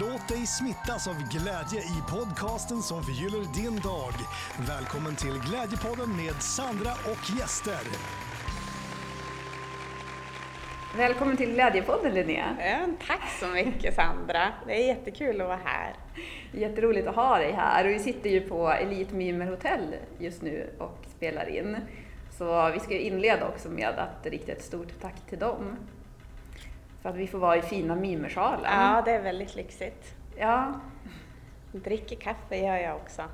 Låt dig smittas av glädje i podcasten som förgyller din dag. Välkommen till Glädjepodden med Sandra och gäster. Välkommen till Glädjepodden Linnea. Tack så mycket Sandra. Det är jättekul att vara här. Jätteroligt att ha dig här och vi sitter ju på Elite Mimer Hotel just nu och spelar in. Så vi ska inleda också med att rikta ett stort tack till dem. För att vi får vara i fina mimersalen. Ja, det är väldigt lyxigt. Ja. Dricker kaffe gör jag också. Det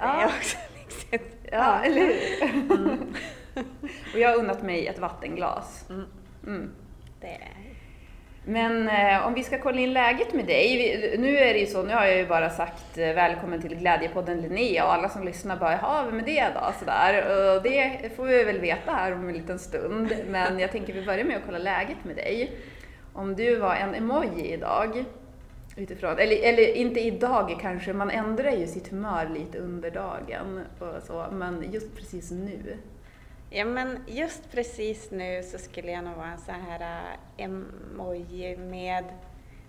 Ja. är också lyxigt. Ja, eller hur? Mm. och jag har unnat mig ett vattenglas. Mm. Mm. Det är... Men eh, om vi ska kolla in läget med dig. Vi, nu är det ju så, nu har jag ju bara sagt eh, välkommen till Glädjepodden Linnea och alla som lyssnar bara, jaha, vem är det då? Sådär. Och det får vi väl veta här om en liten stund. Men jag tänker vi börjar med att kolla läget med dig. Om du var en emoji idag, utifrån, eller, eller inte idag kanske, man ändrar ju sitt humör lite under dagen och så, men just precis nu. Ja, men just precis nu så skulle jag nog vara en sån här äh, emoji med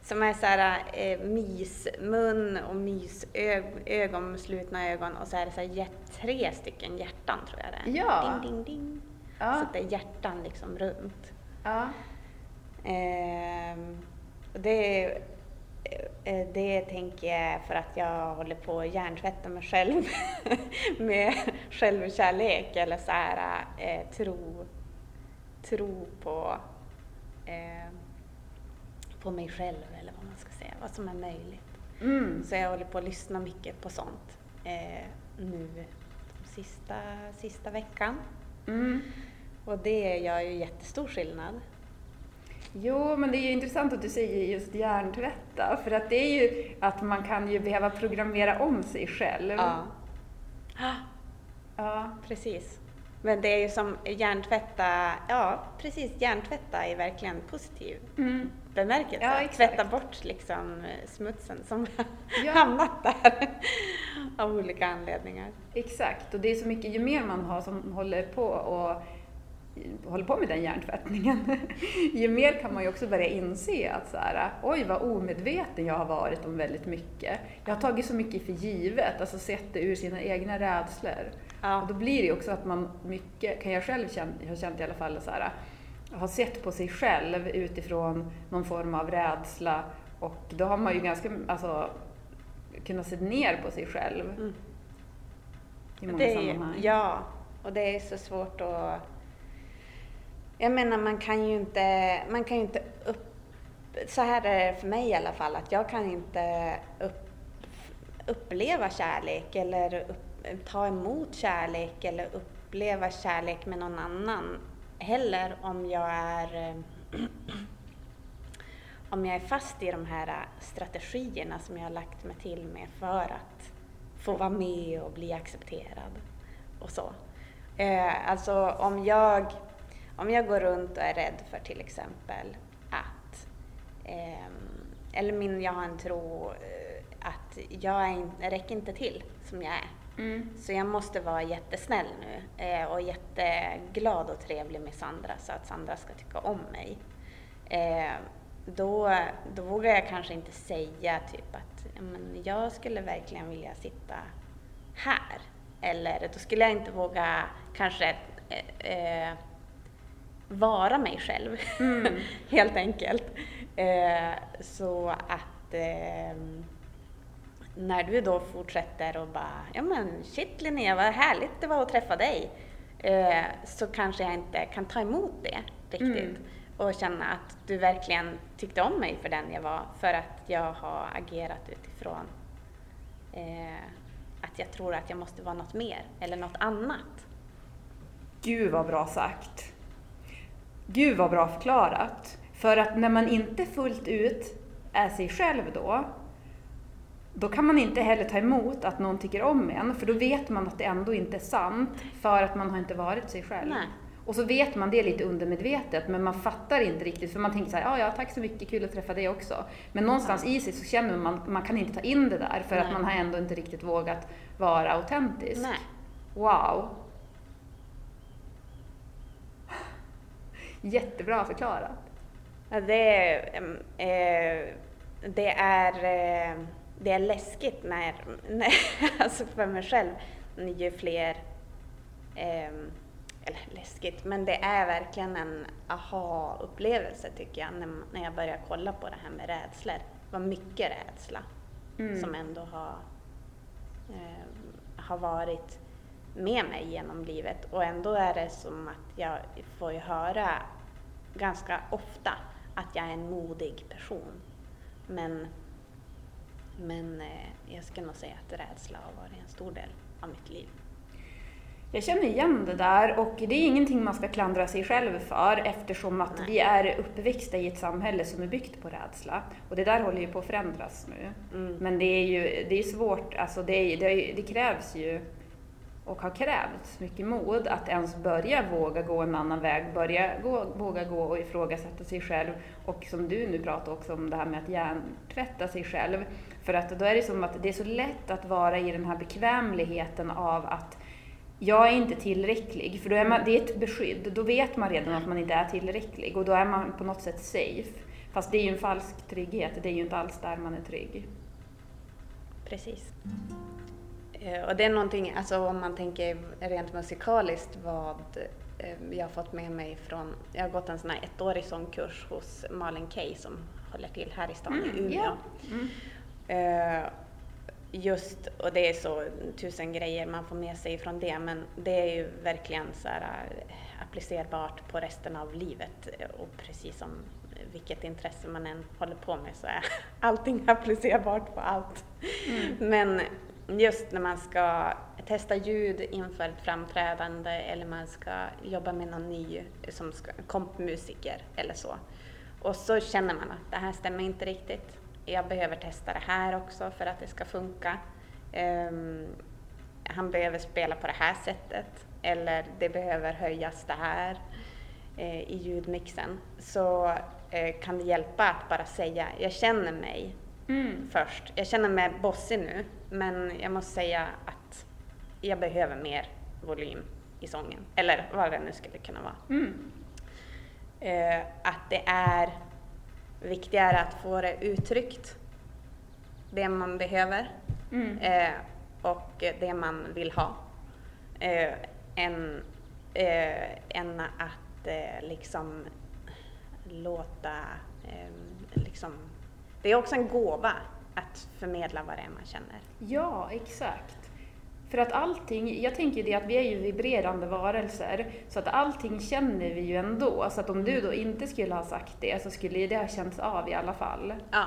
som är så här äh, mysmun och mysögon slutna ögon och så är det så här tre stycken hjärtan tror jag det är. Ja. Ding, ding, ding. Ja. Så att det är hjärtan liksom runt. Ja. Ehm, det, eh, det tänker jag för att jag håller på att hjärntvätta mig själv med självkärlek eller så här, eh, tro, tro på, eh, på mig själv eller vad man ska säga, vad som är möjligt. Mm. Så jag håller på att lyssna mycket på sånt eh, nu de sista, sista veckan. Mm. Och det gör ju jättestor skillnad. Jo, men det är ju intressant att du säger just hjärntvätta, för att det är ju att man kan ju behöva programmera om sig själv. Ja. Ja. Precis. Men det är ju som hjärntvätta, ja precis, hjärntvätta är verkligen positiv Mm. bemärkelse. Ja. Tvätta bort liksom smutsen som Ja. hamnat där av olika anledningar. Exakt, och det är så mycket, ju mer man har som håller på och håller på med den hjärntvättningen, ju mer kan man ju också börja inse att så här, oj vad omedveten jag har varit om väldigt mycket. Jag har tagit så mycket för givet, alltså sett det ur sina egna rädslor. Och Ja, då blir det ju också att man mycket, kan jag själv känna, jag har känt i alla fall så här, har sett på sig själv utifrån någon form av rädsla och då har man ju ganska, alltså, kunnat se ner på sig själv Mm. i många det sammanhang. ja, och det är så svårt att... Jag menar, man kan ju inte, man kan ju inte upp... Så här är det för mig i alla fall, att jag kan inte upp, uppleva kärlek eller upp, ta emot kärlek eller uppleva kärlek med någon annan heller om jag är om jag är fast i de här strategierna som jag har lagt mig till med för att få vara med och bli accepterad och så. Eh, alltså om jag, om jag går runt och är rädd för till exempel att, ehm, eller min, jag har en tro eh, att jag, är jag räcker inte till som jag är. Mm. Så jag måste vara jättesnäll nu eh, och jätteglad och trevlig med Sandra så att Sandra ska tycka om mig. Eh, då, då vågar jag kanske inte säga typ att "Ja, men jag skulle verkligen vilja sitta här. Eller då skulle jag inte våga kanske eh, eh, vara mig själv, Mm. helt enkelt. Eh, så att ehm, när du då fortsätter och bara, ja men shit Linnea, vad härligt det var att träffa dig. Eh, så kanske jag inte kan ta emot det riktigt. Mm. Och känna att du verkligen tyckte om mig för den jag var. För att jag har agerat utifrån eh, att jag tror att jag måste vara något mer eller något annat. Gud vad bra sagt. Gud vad bra förklarat. För att när man inte fullt ut är sig själv då, då kan man inte heller ta emot att någon tycker om en, för då vet man att det ändå inte är sant, för att man har inte varit sig själv. Nej. Och så vet man det lite undermedvetet, men man fattar inte riktigt, för man tänker så här, ja, ja, tack så mycket, kul att träffa dig också. Men någonstans i sig så känner man, man kan inte ta in det där, för att Nej. man har ändå inte riktigt vågat vara autentisk. Nej. Wow. Jättebra förklarat. Ja, det eh, det är, eh, det är läskigt när, när alltså för mig själv, ju fler, eh, eller läskigt, men det är verkligen en aha-upplevelse tycker jag när, när jag börjar kolla på det här med rädslor. Var mycket rädsla Mm. som ändå har, har varit med mig genom livet och ändå är det som att jag får ju höra ganska ofta att jag är en modig person. Men, men eh, jag skulle nog säga att rädsla har varit en stor del av mitt liv. Jag känner igen det där och det är ingenting man ska klandra sig själv för eftersom att Nej. vi är uppväxta i ett samhälle som är byggt på rädsla. Och det där håller ju på att förändras nu. Mm. Men det är ju det är svårt, alltså det, är, det, är, det krävs ju och har krävts mycket mod att ens börja våga gå en annan väg, börja gå, våga gå och ifrågasätta sig själv och som du nu pratar också om det här med att hjärntvätta sig själv. För att då är det som att det är så lätt att vara i den här bekvämligheten av att jag är inte tillräcklig, för då är man, det är ett beskydd. Då vet man redan att man inte är tillräcklig och då är man på något sätt safe. Fast det är ju en falsk trygghet, det är ju inte alls där man är trygg. Precis. Eh, Och det är någonting, alltså om man tänker rent musikaliskt vad eh, jag har fått med mig från, jag har gått en sån här ettårig sångkurs hos Malin Kay som håller till här i stan i Mm, Umeå. ja. Mm. Eh, Just, och det är så tusen grejer man får med sig från det, men det är ju verkligen så här applicerbart på resten av livet. Och precis som vilket intresse man än håller på med så är allting applicerbart på allt. Men just när man ska testa ljud inför ett framträdande eller man ska jobba med någon ny som ska, kompmusiker eller så. Och så känner man att det här stämmer inte riktigt. Jag behöver testa det här också för att det ska funka. Um, han behöver spela på det här sättet eller det behöver höjas det här eh, i ljudmixen. Så eh, kan det hjälpa att bara säga, jag känner mig Mm. först. Jag känner mig bossig nu, men jag måste säga att jag behöver mer volym i sången. Eller vad det nu skulle kunna vara. Mm. Eh, att det är viktigare att få det uttryckt, det man behöver Mm. eh, och det man vill ha, eh, än, än att eh, liksom låta, liksom, det är också en gåva att förmedla vad det är man känner. Ja, exakt. För att allting, jag tänker det att vi är ju vibrerande varelser, så att allting känner vi ju ändå. Så att om du då inte skulle ha sagt det så skulle ju det ha känts av i alla fall. Ja,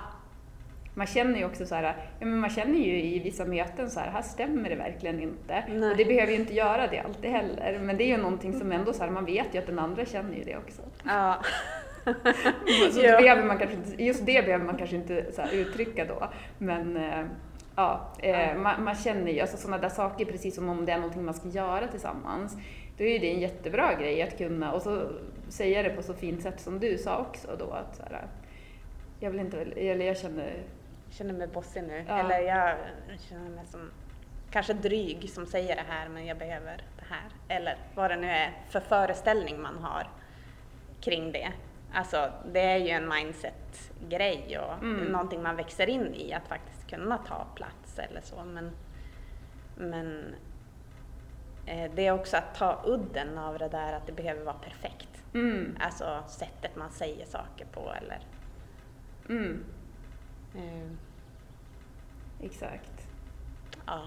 Man känner ju också så här, ja men man känner ju i vissa möten så här, här stämmer det verkligen inte. Nej. Och det behöver ju inte göra det alltid heller. Men det är ju någonting som ändå så här, man vet ju att den andra känner ju det också. ja. Så Ja. behöver man kanske inte, just det behöver man kanske inte här uttrycka då. Men eh, ja, eh, man, man känner ju, alltså sådana där saker precis som om det är någonting man ska göra tillsammans. Då är ju det en jättebra grej att kunna, och så säga det på så fint sätt som du sa också då att så här, jag vill inte, eller jag känner, Jag känner mig bossig nu. Ja. Eller jag känner mig som kanske dryg som säger det här men jag behöver det här. Eller vad det nu är för föreställning man har kring det. Alltså det är ju en mindset-grej och Mm. någonting man växer in i att faktiskt kunna ta plats eller så. Men, men eh, det är också att ta udden av det där att det behöver vara perfekt. mm, Alltså sättet man säger saker på eller mm, eh, exakt. ja.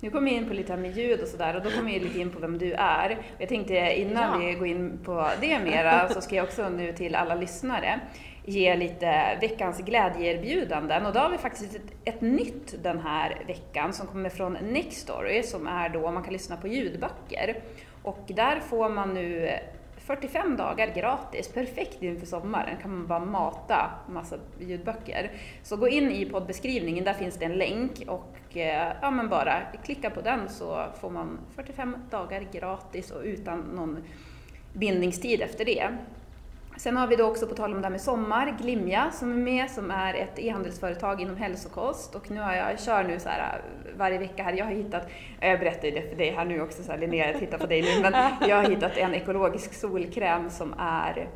Nu kommer jag in på lite här med ljud och sådär och då kommer jag lite in på vem du är. Jag tänkte innan Ja. vi går in på det mera så ska jag också nu till alla lyssnare ge lite veckans glädjeerbjudanden och då har vi faktiskt ett, ett nytt den här veckan som kommer från Nextory som är då man kan lyssna på ljudböcker. Och där får man nu 45 dagar gratis, perfekt inför sommaren, kan man bara mata massa ljudböcker. Så gå in i poddbeskrivningen, där finns det en länk och eh, ja, men bara klicka på den så får man 45 dagar gratis och utan någon bindningstid efter det. Sen har vi då också på tal om det här med sommar, Glimja som är med som är ett e-handelsföretag inom hälsokost och nu har jag, jag kör nu så här äh, varje vecka här, jag har hittat, äh, jag berättar ju det för dig här nu också så här, Linnea, jag tittar på dig nu, men jag har hittat en ekologisk solkräm som är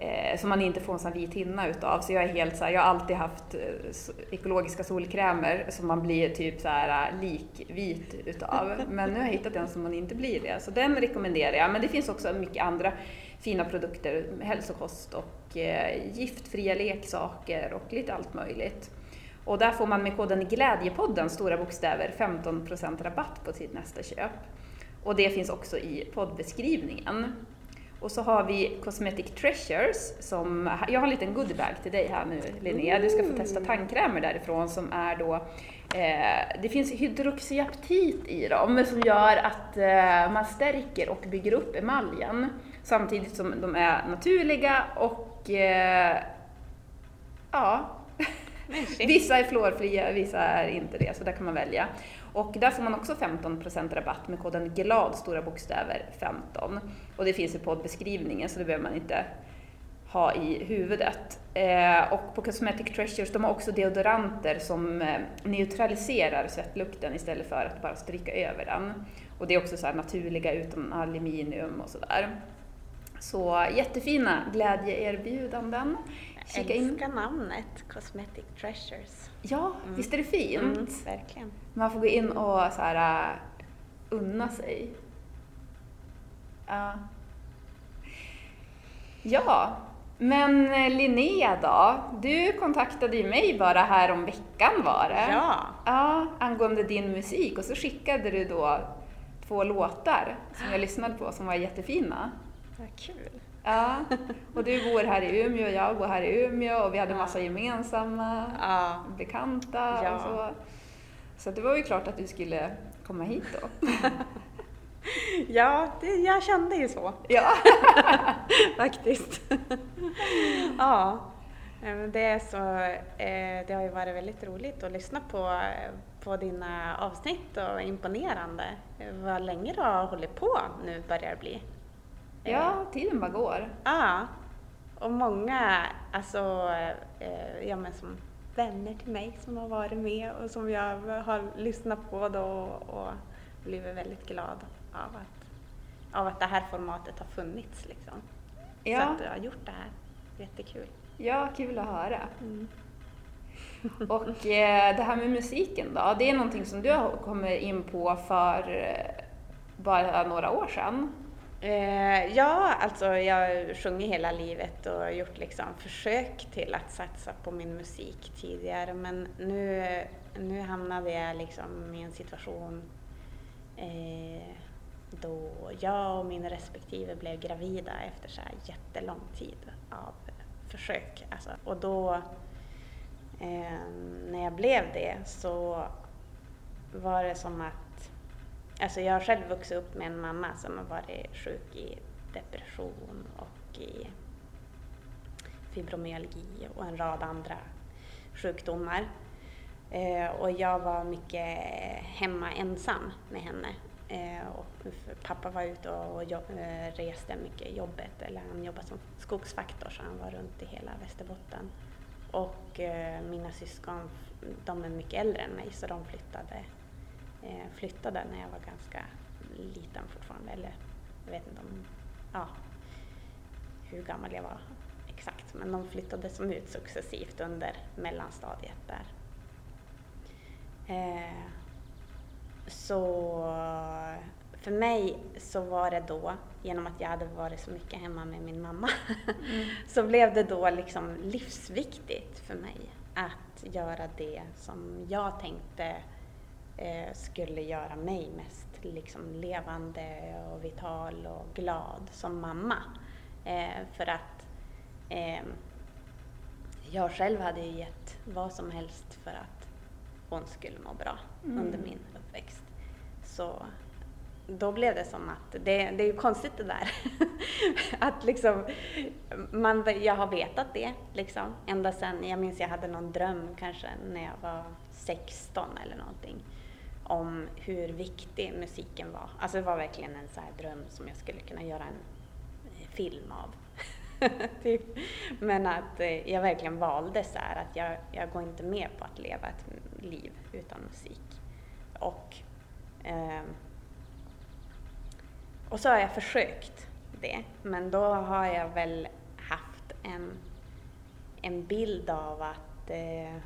eh, som man inte får en sån vit hinna utav. Så jag är helt så här, jag har alltid haft eh, ekologiska solkrämer som man blir typ så här äh, likvit utav. Men nu har jag hittat en som man inte blir det, så den rekommenderar jag. Men det finns också mycket andra fina produkter, hälsokost och eh, giftfria leksaker och lite allt möjligt. Och där får man med koden Glädjepodden, stora bokstäver, 15% rabatt på sitt nästa köp. Och det finns också i poddbeskrivningen. Och så har vi Cosmetic Treasures som, jag har en liten goodiebag till dig här nu Linnea. Du ska få testa tandkrämer därifrån som är då, eh, det finns hydroxyaptit i dem som gör att eh, man stärker och bygger upp emaljen. Samtidigt som de är naturliga och eh, ja, Vissa är fluorfria, vissa är inte det, så där kan man välja. Och där får man också 15% rabatt med koden GLAD, stora bokstäver, 15. Och det finns i poddbeskrivningen, så det behöver man inte ha i huvudet. Eh, och på Cosmetic Treasures, de har också deodoranter som eh, neutraliserar svettlukten istället för att bara stryka över den. Och det är också så här naturliga utan aluminium och sådär. Så jättefina glädjeerbjudanden. Jag Kika in. älskar namnet Cosmetic Treasures. Ja, visst är det fint? Mm, verkligen. Man får gå in och så här, äh, unna sig. Ja. Ja, men eh, Linnea då? Du kontaktade ju mig bara här om veckan var det? Ja. Ja, angående din musik och så skickade du då två låtar som jag lyssnade på som var jättefina. Vad kul. Ja, och du bor här i Umeå och jag bor här i Umeå och vi hade Ja. massa gemensamma Ja. bekanta Ja. och så. Så det var ju klart att du skulle komma hit då. Ja, det, jag kände ju så Ja. faktiskt. ja, det är så, eh, det har ju varit väldigt roligt att lyssna på, på dina avsnitt och imponerande. Vad länge du har hållit på nu börjar det bli. Ja, tiden bara går. Ja, och många, alltså, eh, ja men som vänner till mig som har varit med och som jag har lyssnat på då och blivit väldigt glad av att, av att det här formatet har funnits liksom. Så Ja, att du har gjort det här. Jättekul. ja kul att höra. Mm. Och eh, det här med musiken då, det är någonting som du har kommit in på för eh, bara några år sedan. Eh, ja, alltså jag har sjungit hela livet och gjort liksom försök till att satsa på min musik tidigare men nu, nu hamnade jag liksom i en situation eh, då jag och min respektive blev gravida efter så här jättelång tid av försök. Alltså, och då, eh, när jag blev det så var det som att Alltså jag har själv vuxit upp med en mamma som har varit sjuk i depression och i fibromyalgi och en rad andra sjukdomar. Eh, och jag var mycket hemma ensam med henne. Eh, och pappa var ute och eh, reste mycket jobbet, eller han jobbade som skogsfaktor så han var runt i hela Västerbotten. Och mina syskon, de är mycket äldre än mig så de flyttade eh, flyttade när jag var ganska liten fortfarande. Eller jag vet inte om, ja, hur gammal jag var exakt. Men de flyttade som ut successivt under mellanstadiet där. Eh, så för mig så var det då, genom att jag hade varit så mycket hemma med min mamma, så blev det då liksom livsviktigt för mig att göra det som jag tänkte eh, skulle göra mig mest liksom levande och vital och glad som mamma. Eh, för att eh, jag själv hade ju gett vad som helst för att hon skulle må bra Mm. under min uppväxt. Så då blev det som att, det, det är ju konstigt det där. att liksom, man, jag har vetat det liksom, ända sedan, jag minns jag hade någon dröm kanske när jag var 16 eller någonting om hur viktig musiken var. Alltså det var verkligen en så här dröm som jag skulle kunna göra en film av. typ. Men att eh, jag verkligen valde så här att jag, jag går inte med på att leva ett liv utan musik. Och, eh, och så har jag försökt det, men då har jag väl haft en, en bild av att eh,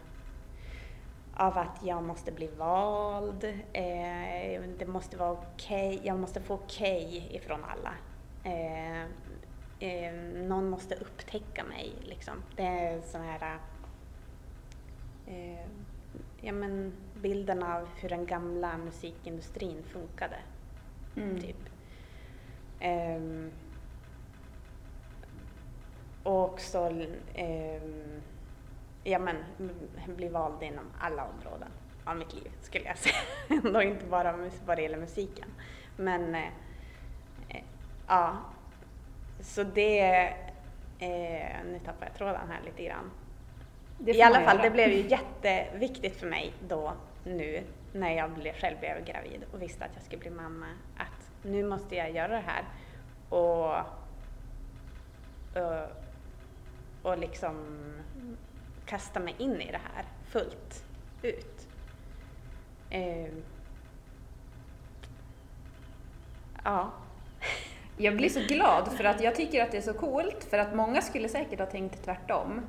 av att jag måste bli vald, eh, det måste vara okej, okay, jag måste få okej okay ifrån alla. Eh, eh, någon måste upptäcka mig liksom. Det är sån här eh, ja, men bilden av hur den gamla musikindustrin funkade. Mm. Typ. Um, och också um, ja, men, bli vald inom alla områden av mitt liv skulle jag säga. Ändå inte bara vad det gäller musiken. Men eh, eh, ja, så det, eh, nu tappar jag tråden här lite grann. I alla fall, det blev ju jätteviktigt för mig då, nu, när jag blev, själv blev gravid och visste att jag skulle bli mamma, att nu måste jag göra det här. Och, och, och liksom kasta mig in i det här fullt ut. Eh, ja. Jag blir så glad för att jag tycker att det är så coolt för att många skulle säkert ha tänkt tvärtom.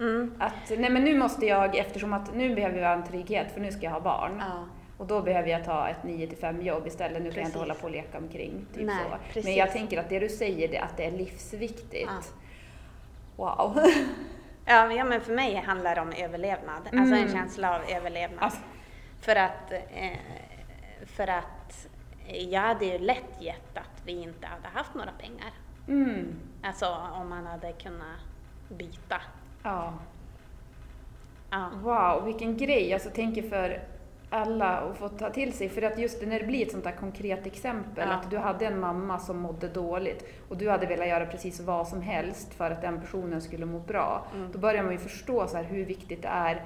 Mm. Att nej men nu måste jag, eftersom att nu behöver jag en trygghet för nu ska jag ha barn. Ja. Och då behöver jag ta ett 9 till 5 jobb istället. Nu precis. kan jag inte hålla på och leka omkring. Typ nej, så. Men jag tänker att det du säger, det, att det är livsviktigt. Ja. Wow. Ja, ja, men för mig handlar det om överlevnad. Mm. Alltså en mm. känsla av överlevnad. Alltså. För att, eh, för att jag hade ju lätt gett att vi inte hade haft några pengar. Mm. Alltså om man hade kunnat byta. Ja. ja. Wow, vilken grej. Alltså tänker för alla att få ta till sig. För att just när det blir ett sånt där konkret exempel, ja. att du hade en mamma som mådde dåligt och du hade velat göra precis vad som helst för att den personen skulle må bra. Mm. Då börjar man ju förstå så hur viktigt det är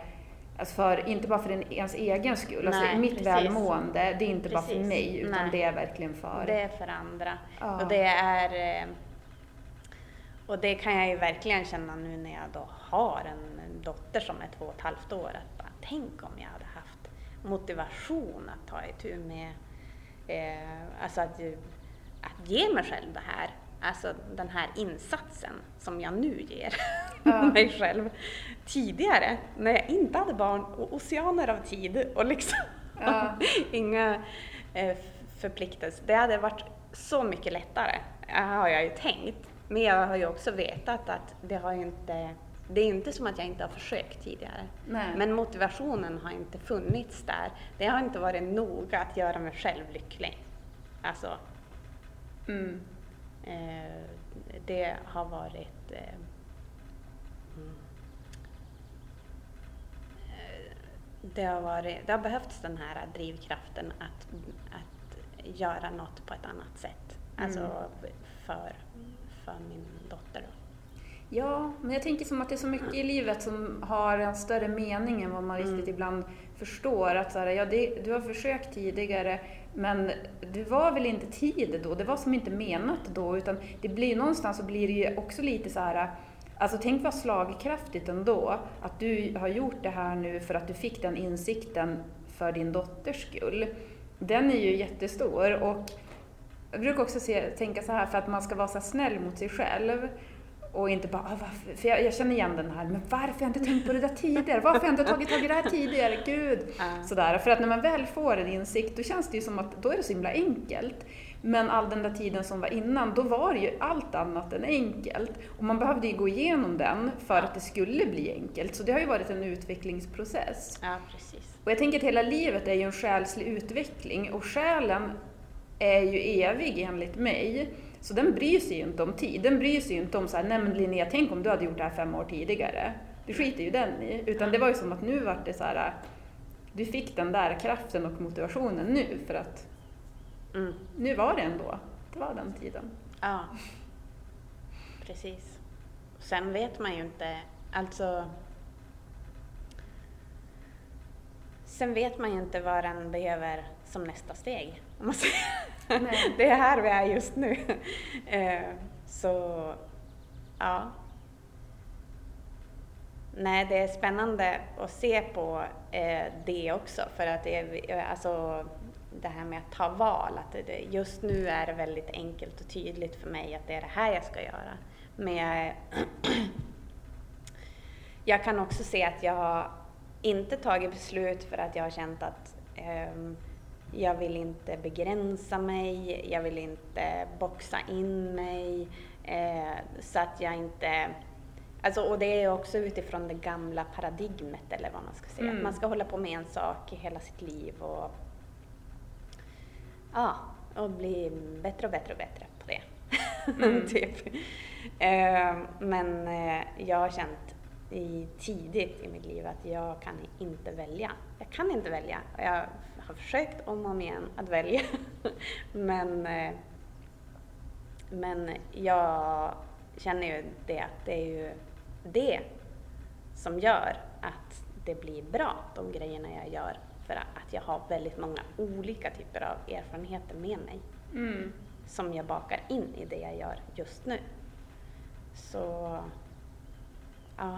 Alltså för, inte bara för den, ens egen skull. Alltså Nej, alltså mitt precis. välmående, det är inte precis. bara för mig utan Nej. det är verkligen för... Det är för andra. Ja. Och det är... Eh, och det kan jag ju verkligen känna nu när jag då har en dotter som är två och ett halvt år. Att bara, tänk om jag hade motivation att ta itu med, eh, alltså att, att ge mig själv det här, alltså den här insatsen som jag nu ger ja. mig själv. Tidigare, när jag inte hade barn och oceaner av tid och liksom ja. inga eh, förpliktelser, det hade varit så mycket lättare, har jag ju tänkt. Men jag har ju också vetat att det har ju inte det är inte som att jag inte har försökt tidigare. Nej. Men motivationen har inte funnits där. Det har inte varit noga att göra mig själv lycklig. Alltså, mm. eh, det har varit eh, mm. eh, det har, varit, det har behövts den här drivkraften att, att göra något på ett annat sätt. Alltså mm. för, för min dotter. Då. Ja, men jag tänker som att det är så mycket i livet som har en större mening än vad man riktigt mm. ibland förstår. Att så här, ja, det, du har försökt tidigare, men det var väl inte tid då? Det var som inte menat då, utan det blir någonstans så blir det ju också lite så här Alltså tänk vad slagkraftigt ändå, att du har gjort det här nu för att du fick den insikten för din dotters skull. Den är ju jättestor och jag brukar också se, tänka så här, för att man ska vara så snäll mot sig själv, och inte bara, ah, varför? för jag, jag, känner igen den här, men varför har jag inte tänkt på det där tidigare? Varför har jag inte tagit tag i det här tidigare? Gud! Uh. Sådär. För att när man väl får en insikt, då känns det ju som att då är det så himla enkelt. Men all den där tiden som var innan, då var det ju allt annat än enkelt. Och man behövde ju gå igenom den för att det skulle bli enkelt. Så det har ju varit en utvecklingsprocess. Ja, precis. Och jag tänker att hela livet är ju en själslig utveckling och själen är ju evig enligt mig. Så den bryr sig ju inte om tid. Den bryr sig ju inte om så här, nej men Linnea, tänk om du hade gjort det här fem år tidigare. Det skiter ju den i. Utan det var ju som att nu vart det så här, du fick den där kraften och motivationen nu för att mm. nu var det ändå, det var den tiden. Ja, precis. Sen vet man ju inte, alltså Sen vet man ju inte vad den behöver som nästa steg. Om man säger. det är här vi är just nu. Eh, så, ja. Nej, det är spännande att se på eh, det också för att det är, alltså, det här med att ta val, att det, just nu är det väldigt enkelt och tydligt för mig att det är det här jag ska göra. Men jag jag kan också se att jag har inte tagit beslut för att jag har känt att ehm, jag vill inte begränsa mig, jag vill inte boxa in mig eh, så att jag inte Alltså, och det är också utifrån det gamla paradigmet eller vad man ska säga. Mm. Man ska hålla på med en sak i hela sitt liv och, ja, och bli bättre och bättre och bättre på det. Mm. typ. Eh, men eh, jag har känt i, tidigt i mitt liv att jag kan inte välja. Jag kan inte välja. Jag har försökt om och om igen att välja. men, eh, men jag känner ju det att det är ju det som gör att det blir bra, de grejerna jag gör. För att jag har väldigt många olika typer av erfarenheter med mig Mm. som jag bakar in i det jag gör just nu. Så, ja.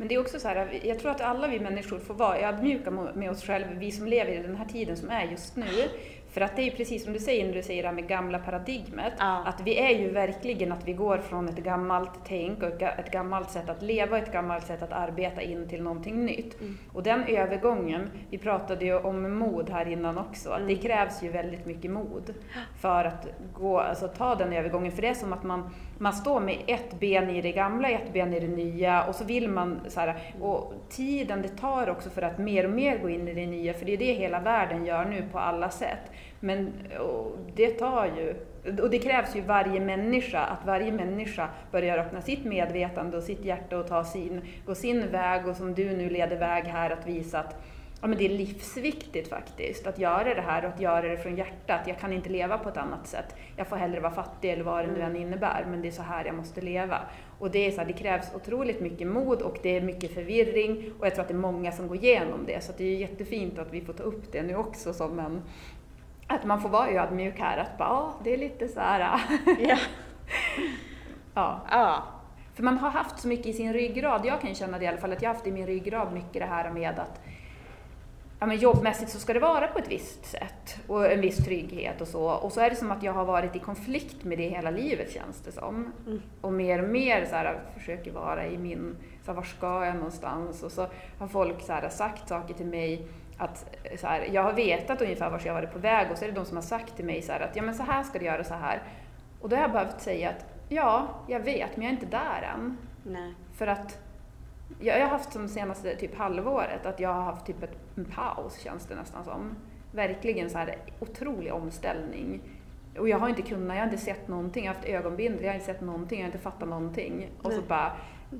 Men det är också så här, jag tror att alla vi människor får vara ödmjuka med oss själva, vi som lever i den här tiden som är just nu. För att det är ju precis som du säger när du säger det här med gamla paradigmet, Ja. att vi är ju verkligen att vi går från ett gammalt tänk och ett ga- ett gammalt sätt att leva, ett gammalt sätt att arbeta in till någonting nytt. Mm. Och den övergången, vi pratade ju om mod här innan också, att det Mm. krävs ju väldigt mycket mod för att gå, alltså ta den övergången. För det är som att man, man står med ett ben i det gamla, ett ben i det nya och så vill man så här, och tiden det tar också för att mer och mer gå in i det nya, för det är det hela världen gör nu på alla sätt. Men och det tar ju, och det krävs ju varje människa, att varje människa börjar öppna sitt medvetande och sitt hjärta och ta sin, gå sin väg och som du nu leder väg här att visa att ja, men det är livsviktigt faktiskt att göra det här och att göra det från hjärtat. Jag kan inte leva på ett annat sätt. Jag får hellre vara fattig eller vad det nu än innebär, men det är så här jag måste leva. Och det, är så här, det krävs otroligt mycket mod och det är mycket förvirring och jag tror att det är många som går igenom det. Så det är jättefint att vi får ta upp det nu också som en att man får vara ödmjuk här, att bara, ja, det är lite så här, Ja. ja. ja. För man har haft så mycket i sin ryggrad, jag kan ju känna det i alla fall, att jag har haft i min ryggrad mycket det här med att ja, men jobbmässigt så ska det vara på ett visst sätt och en viss trygghet och så. Och så är det som att jag har varit i konflikt med det hela livet känns det som. Mm. Och mer och mer så här, försöker vara i min, så här, var ska jag någonstans? Och så har folk så här, sagt saker till mig att så här, jag har vetat ungefär vart jag varit på väg och så är det de som har sagt till mig så här, att ja men så här ska du göra så här. Och då har jag behövt säga att ja, jag vet men jag är inte där än. Nej. För att jag, jag har haft som senaste typ halvåret att jag har haft typ ett, en paus känns det nästan som. Verkligen så här otrolig omställning. Och jag har inte kunnat, jag har inte sett någonting, jag har haft ögonbindel, jag har inte sett någonting, jag har inte fattat någonting. Och så Nej. bara,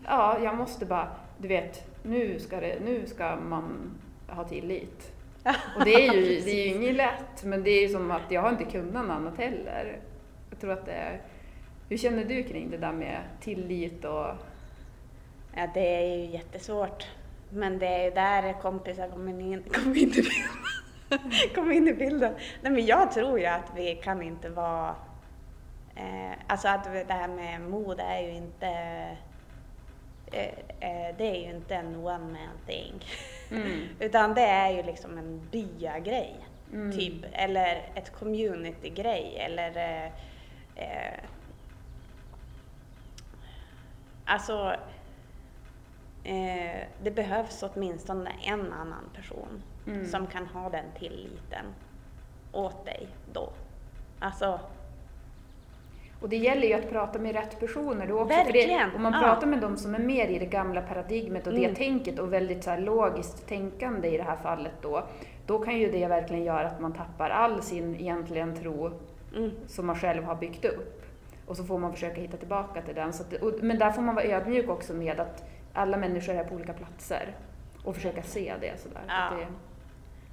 ja jag måste bara, du vet, nu ska, det, nu ska man ha tillit. Och det är ju, det är ju inget lätt, men det är ju som att jag har inte kunnat något annat heller. Jag tror att det är, hur känner du kring det där med tillit och Ja, det är ju jättesvårt. Men det är ju där kompisar kommer in, kommer in, i, bilden. kommer in i bilden. Nej, men jag tror ju att vi kan inte vara... Eh, alltså att det här med mod är ju inte... Eh, eh, det är ju inte en one man thing. Mm. Utan det är ju liksom en byagrej. Mm. Typ. Eller ett community-grej. Eller... Eh, eh, alltså... Eh, det behövs åtminstone en annan person Mm. som kan ha den tilliten åt dig då. Alltså, Och det gäller ju att prata med rätt personer då också. Verkligen, det, om man ja. pratar med de som är mer i det gamla paradigmet och det Mm. tänket och väldigt så logiskt tänkande i det här fallet då, då kan ju det verkligen göra att man tappar all sin egentligen tro mm, som man själv har byggt upp. Och så får man försöka hitta tillbaka till den. Att, och, men där får man vara ödmjuk också med att alla människor är på olika platser och försöka se det sådär. Ja. det,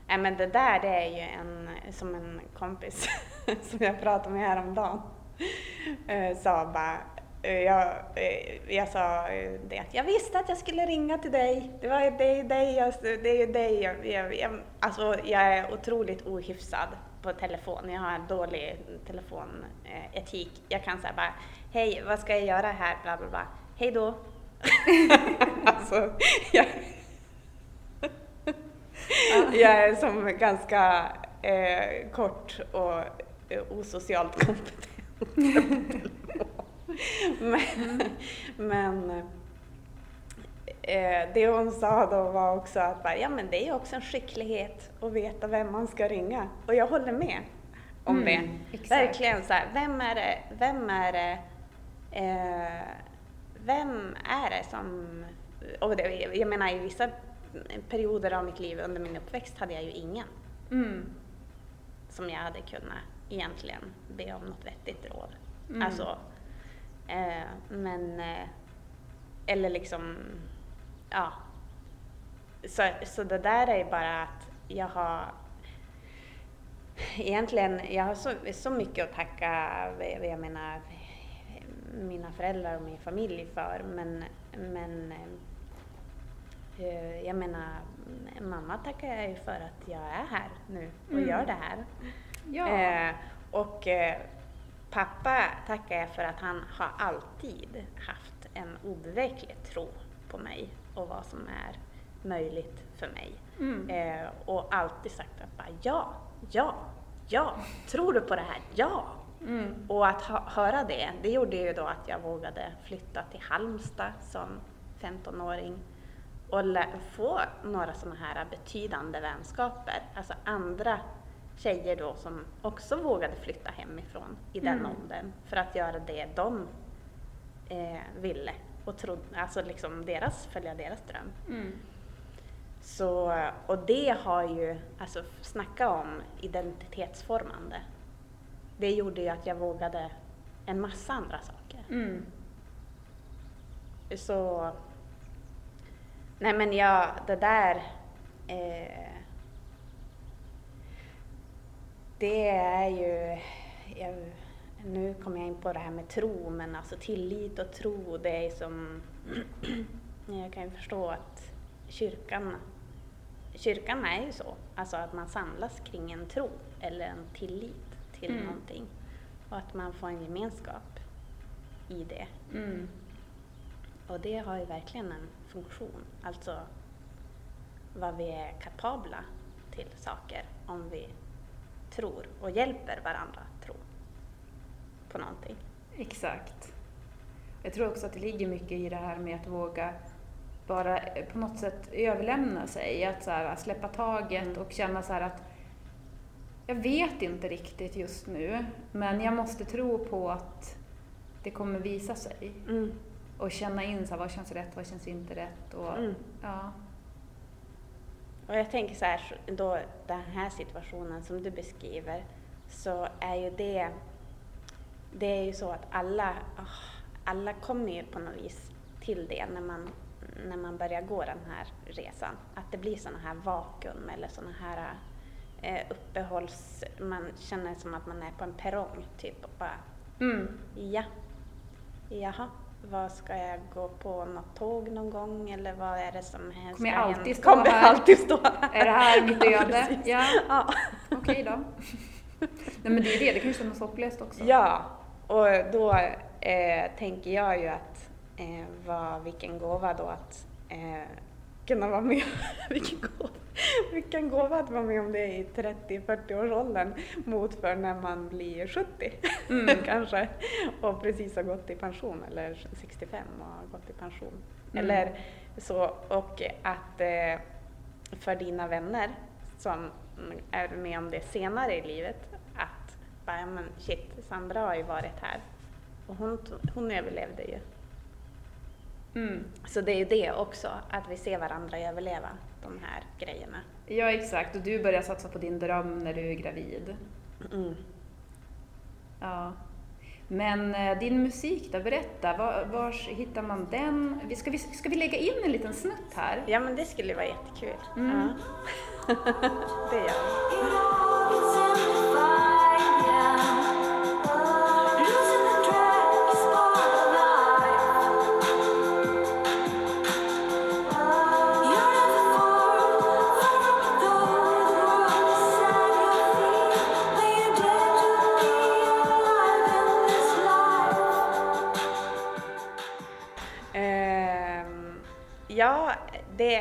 Nej men det där det är ju en, som en kompis som jag pratade med häromdagen sa bara, eh, jag, eh, jag sa eh, det att jag visste att jag skulle ringa till dig. Det, var, det är dig jag, det är dig jag, jag, jag, alltså jag är otroligt ohyfsad på telefon. Jag har en dålig telefonetik. Jag kan säga bara, hej vad ska jag göra här? Bla bla bla. Hej då. alltså, jag, jag är som ganska eh, kort och eh, osocialt kompetent. Men men eh, det hon sa då var också att bara, ja men det är också en skicklighet att veta vem man ska ringa. Och jag håller med om Mm, det. exakt. Verkligen så här, vem är det, vem är det, eh, vem är det som, och det, jag menar i vissa perioder av mitt liv under min uppväxt hade jag ju ingen Mm. som jag hade kunnat egentligen be om något vettigt råd. Mm. Alltså, eh, men, eh, eller liksom, ja. Så, så det där är bara att jag har Egentligen, jag har så, så mycket att tacka, jag menar, mina föräldrar och min familj för, men, men eh, jag menar, mamma tackar jag ju för att jag är här nu och Mm. gör det här. Ja. Eh, och eh, pappa tackar jag för att han har alltid haft en obeveklig tro på mig och vad som är möjligt för mig. Mm. Eh, och alltid sagt att bara, ja, ja, ja, tror du på det här? Ja! Mm. Och att höra det, det gjorde ju då att jag vågade flytta till Halmstad som 15-åring och få några sådana här betydande vänskaper. Alltså andra tjejer då som också vågade flytta hemifrån i den Mm. åldern för att göra det de eh, ville och trodde, alltså liksom deras, följa deras dröm. Mm. Så, och det har ju, alltså snacka om identitetsformande. Det gjorde ju att jag vågade en massa andra saker. Mm. Så, nej men jag, det där, eh, det är ju, jag, nu kommer jag in på det här med tro, men alltså tillit och tro, det är som, jag kan ju förstå att kyrkan, kyrkan är ju så, alltså att man samlas kring en tro eller en tillit till Mm. någonting och att man får en gemenskap i det. Mm. Och det har ju verkligen en funktion, alltså vad vi är kapabla till saker om vi tror och hjälper varandra tro på någonting. Exakt. Jag tror också att det ligger mycket i det här med att våga bara eh, på något sätt överlämna sig, att så här, släppa taget Mm. och känna så här att jag vet inte riktigt just nu, men jag måste tro på att det kommer visa sig. Och känna in så här, vad känns rätt, vad känns inte rätt. Och, Mm. ja. Och jag tänker så här, då den här situationen som du beskriver, så är ju det, det är ju så att alla, ah, alla kommer ju på något vis till det när man, när man börjar gå den här resan. Att det blir sådana här vakuum eller sådana här eh, uppehålls... Man känner som att man är på en perrong typ och bara Mm. Ja. Jaha, vad ska jag gå på något tåg någon gång eller vad är det som här Kommer jag alltid stå Kommer här? alltid stå här? Är det här mitt Ja, öde? precis. Ja, Ja. okej då. Nej men det är det, det kan ju kännas hopplöst också. ja, och då eh, tänker jag ju att eh, vad, vilken gåva då att eh, kunna vara med. vilken, gåva, vilken gåva att vara med om det i 30-40 års åldern mot för när man blir 70 Mm. kanske och precis har gått i pension eller 65 och har gått i pension. Mm. Eller så, och att eh, för dina vänner som är med om det senare i livet att bara, ja, men shit, Sandra har ju varit här och hon, hon överlevde ju. Mm. Så det är ju det också, att vi ser varandra överleva de här grejerna. Ja exakt, och du börjar satsa på din dröm när du är gravid. Mm. Ja. Men eh, din musik då, berätta, var, vars hittar man den? Ska vi, ska vi lägga in en liten snutt här? Ja men det skulle vara jättekul. Mm. Ja. det gör vi.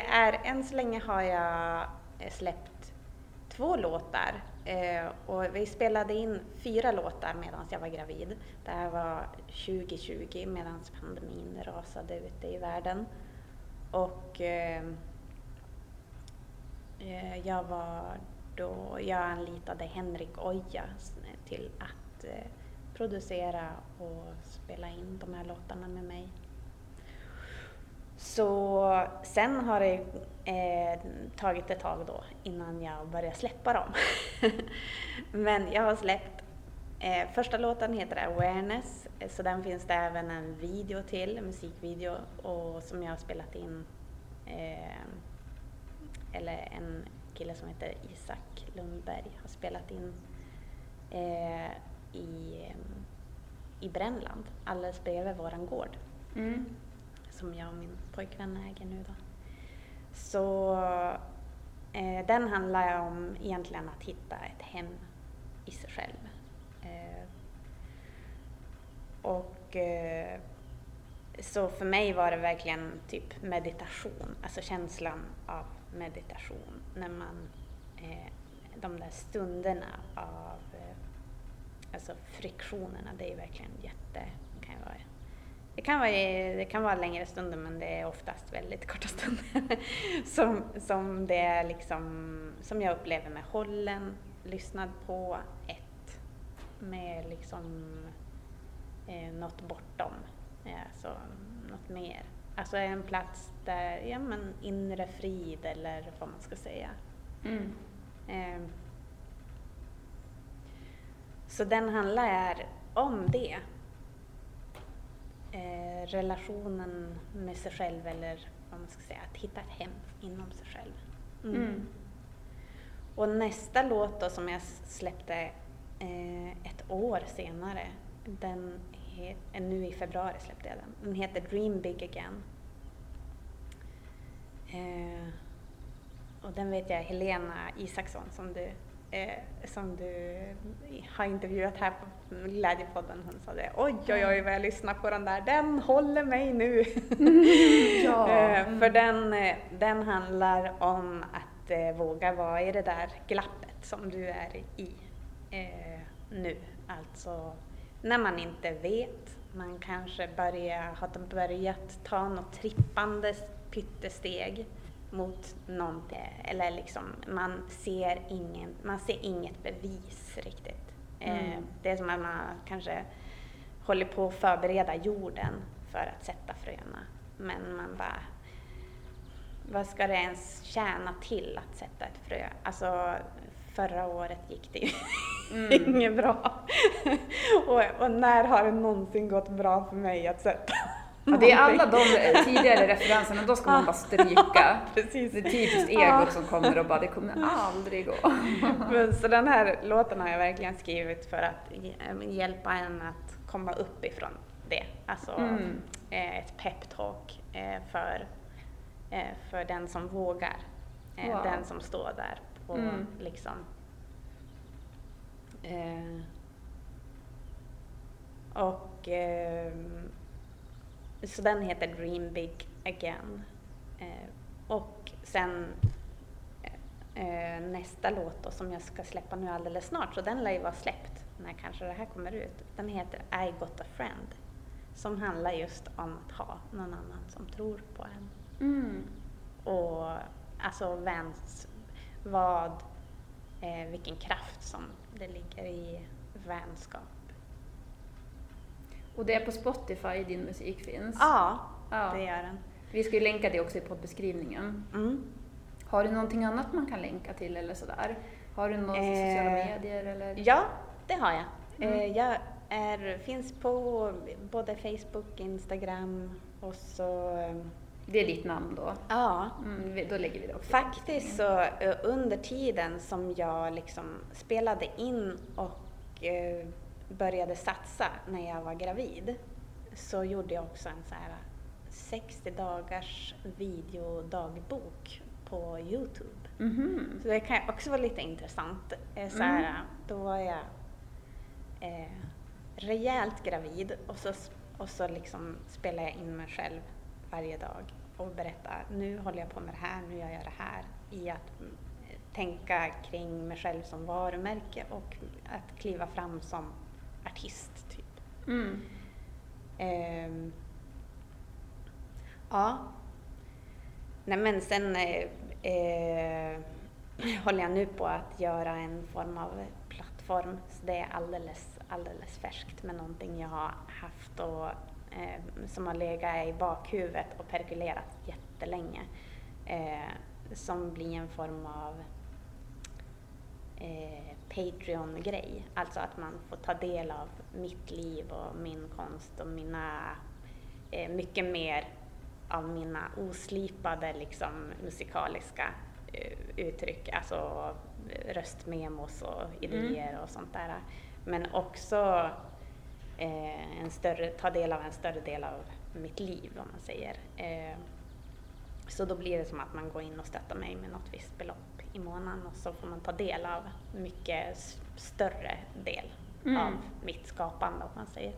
Är än så länge har jag eh, släppt två låtar eh, och vi spelade in fyra låtar medan jag var gravid. Det här var 2020 medan pandemin rasade ute i världen. och eh, eh, jag var då, jag anlitade Henrik Oja till att eh, producera och spela in de här låtarna med mig. Så sen har det eh, tagit ett tag då innan jag började släppa dem. Men jag har släppt, eh, första låten heter Awareness, eh, så den finns det även en video till, en musikvideo, och som jag har spelat in, eh, eller en kille som heter Isak Lundberg har spelat in eh, i, i Brännland, alldeles bredvid våran gård. Mm. Som jag och min pojkvän äger nu då. Så eh, den handlar om egentligen att hitta ett hem i sig själv. Eh, och eh, så för mig var det verkligen typ meditation, alltså känslan av meditation när man, eh, de där stunderna av eh, alltså friktionerna, det är verkligen jätte, kan ju vara det kan, vara, det kan vara längre stunder men det är oftast väldigt korta stunder. som, som, det är liksom, som jag upplever med hållen, lyssnad på, ett med liksom eh, något bortom, alltså något mer. Alltså en plats där, ja men inre frid eller vad man ska säga. Mm. Eh, så den handlar om det eh, relationen med sig själv eller vad man ska säga, att hitta ett hem inom sig själv. Mm. Mm. Och nästa låt då som jag släppte eh, ett år senare, den het, eh, nu i februari släppte jag den, den heter Dream Big Again. Eh, och den vet jag Helena Isaksson som du eh, som du har intervjuat här på Glädjepodden, hon sa det. Oj, oj, oj vad jag lyssnar på den där, den håller mig nu. Ja. eh, för den, eh, den handlar om att eh, våga vara i det där glappet som du är i eh, nu. Alltså när man inte vet, man kanske börjar, har börjat ta något trippande pyttesteg mot någonting, eller liksom man ser, ingen, man ser inget bevis riktigt. Eh, Mm. det är som att man kanske håller på att förbereda jorden för att sätta fröna. Men man bara, vad ska det ens tjäna till att sätta ett frö? Alltså förra året gick det ju Mm. inget bra. och, och när har det någonsin gått bra för mig att sätta Ja, det är alla de eh, tidigare referenserna, då ska man bara stryka. Precis. Det är typiskt egot som kommer och bara, det kommer aldrig gå. Men, så den här låten har jag verkligen skrivit för att hj- hjälpa en att komma upp ifrån det. Alltså Mm. eh, ett peptalk eh, för, eh, för den som vågar. Eh, Wow. Den som står där på Mm. liksom eh, och ehm, så den heter Dream Big Again. Eh, och sen eh, nästa låt då, som jag ska släppa nu alldeles snart, så den lär ju vara släppt när kanske det här kommer ut. Den heter I got a friend, som handlar just om att ha någon annan som tror på en. Mm. Och alltså väns, vad, eh, vilken kraft som det ligger i vänskap. Och det är på Spotify din musik finns. Ja, Ja. det gör den. Vi ska ju länka det också i poddbeskrivningen. Mm. Har du någonting annat man kan länka till eller sådär? Har du några Eh, sociala medier eller? Ja, det har jag. Mm. Eh, Jag är, finns på både Facebook, Instagram och så... eh, Det är ditt namn då? Ja, Mm, då lägger vi det också. faktiskt så eh, under tiden som jag liksom spelade in och eh, började satsa när jag var gravid så gjorde jag också en så här 60 dagars videodagbok på Youtube. Mhm. Så det kan också vara lite intressant. Eh, Så här, Då var jag eh, rejält gravid och så, och så liksom spelar jag in mig själv varje dag och berättar nu håller jag på med det här, nu gör jag det här. I att mm, tänka kring mig själv som varumärke och att kliva fram som artist. Typ. Mm. Ehm, ja. Nej men sen eh, eh, håller jag nu på att göra en form av plattform. Så det är alldeles, alldeles färskt med någonting jag har haft och eh, som har legat i bakhuvudet och perkulerat jättelänge. Eh, som blir en form av eh, Patreon-grej. Alltså att man får ta del av mitt liv och min konst och mina, eh, mycket mer av mina oslipade liksom, musikaliska eh, uttryck, alltså röstmemos och idéer mm. och sånt där. Men också eh, en större, ta del av en större del av mitt liv om man säger. Eh, så då blir det som att man går in och stöttar mig med något visst belopp i månaden och så får man ta del av mycket större del mm. av mitt skapande om man säger.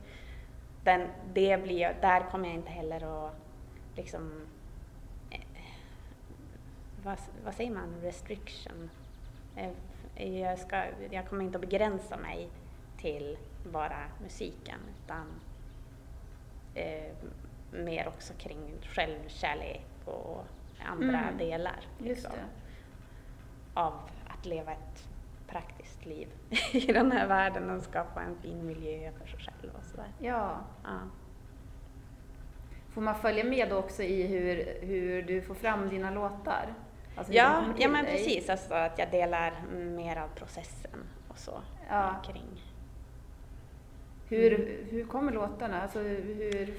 Den, det blir, där kommer jag inte heller att liksom eh, vad, vad, säger man, restriction? Eh, jag, ska, jag kommer inte att begränsa mig till bara musiken utan eh, mer också kring självkärlek och andra mm. delar liksom, av att leva ett praktiskt liv i den här världen och skapa en fin miljö för sig själv och sådär. Ja. ja. Får man följa med också i hur, hur du får fram dina låtar? Alltså ja, ja men dig? precis, alltså att jag delar mer av processen och så ja. kring. Hur, mm. hur kommer låtarna? Alltså hur,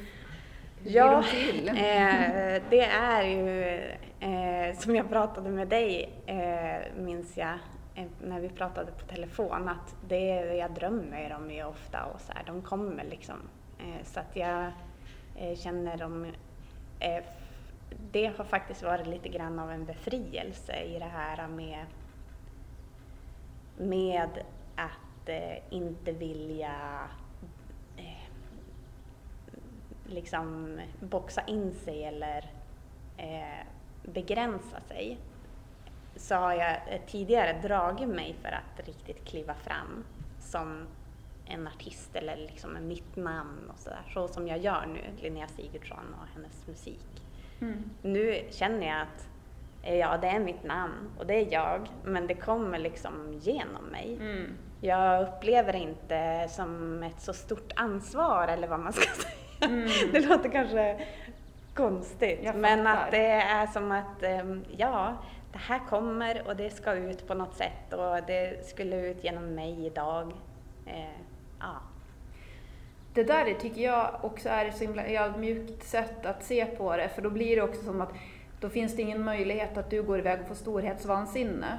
Ja, eh, det är ju eh, som jag pratade med dig, eh, minns jag, eh, när vi pratade på telefon, att det jag drömmer om ju ofta och så här, de kommer liksom. Eh, så att jag eh, känner dem, eh, det har faktiskt varit lite grann av en befrielse i det här med, med att eh, inte vilja eh, liksom boxa in sig eller eh, begränsa sig så har jag tidigare dragit mig för att riktigt kliva fram som en artist eller liksom med mitt namn och sådär, så som jag gör nu, Linnea Sigurdsson och hennes musik. Mm. Nu känner jag att eh, ja, det är mitt namn och det är jag, men det kommer liksom genom mig. Mm. Jag upplever det inte som ett så stort ansvar eller vad man ska säga. Mm. det låter kanske konstigt, men att det är som att ehm, ja, det här kommer och det ska ut på något sätt och det skulle ut genom mig idag. Eh, ja. Det där tycker jag också är ett så himla ödmjukt sätt att se på det, för då blir det också som att då finns det ingen möjlighet att du går iväg och får storhetsvansinne.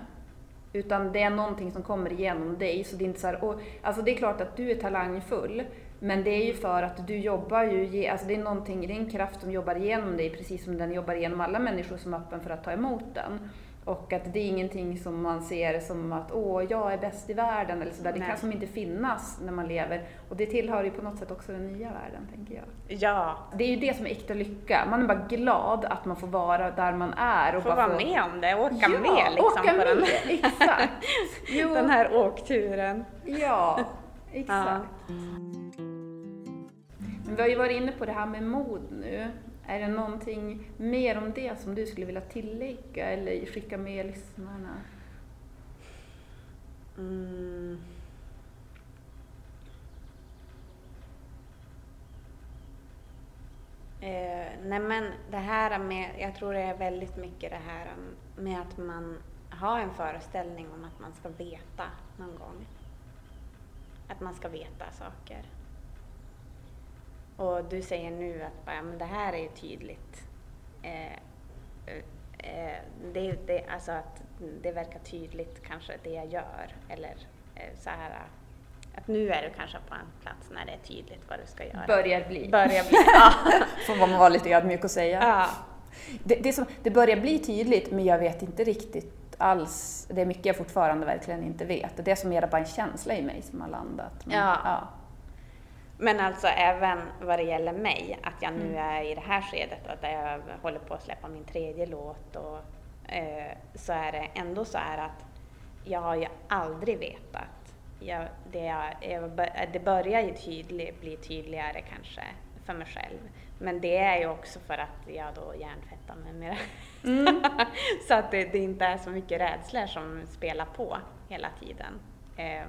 Utan det är någonting som kommer igenom dig. Så det, är inte så här, och, alltså det är klart att du är talangfull, men det är ju för att du jobbar ju, alltså det är någonting, det är en kraft som jobbar igenom dig precis som den jobbar igenom alla människor som är öppen för att ta emot den. Och att det är ingenting som man ser som att åh, jag är bäst i världen eller sådär. Det kan som inte finnas när man lever. Och det tillhör ju på något sätt också den nya världen, tänker jag. Ja. Det är ju det som är äkta lycka. Man är bara glad att man får vara där man är. Och få vara få... med om det, åka ja, med liksom åka på med, den. exakt. den här åkturen. Ja, exakt. Ja. Men vi har ju varit inne på det här med mod nu. Är det någonting mer om det som du skulle vilja tillägga eller skicka med lyssnarna? Mm. Eh, nej men det här med, jag tror det är väldigt mycket det här med att man har en föreställning om att man ska veta någon gång. Att man ska veta saker. Och du säger nu att bara, men det här är tydligt. Eh, eh, det, det, alltså att det verkar tydligt kanske det jag gör. Eller eh, så här att nu är du kanske på en plats när det är tydligt vad du ska göra. Börjar bli. Börjar bli, ja. Får man vara lite ödmjuk och säga. Ja. Det, det, som, det börjar bli tydligt, men jag vet inte riktigt alls. Det är mycket jag fortfarande verkligen inte vet. Det är som är bara en känsla i mig som har landat. Men, ja. ja. Men alltså även vad det gäller mig, att jag nu mm. är i det här skedet och att jag håller på att släppa min tredje låt och eh, så är det ändå så här att jag har ju aldrig vetat. Jag, det, jag, det börjar ju tydlig, bli tydligare kanske för mig själv. Men det är ju också för att jag då hjärntvättar mig med det. Mm. så att det, det inte är så mycket rädslor som spelar på hela tiden. Eh,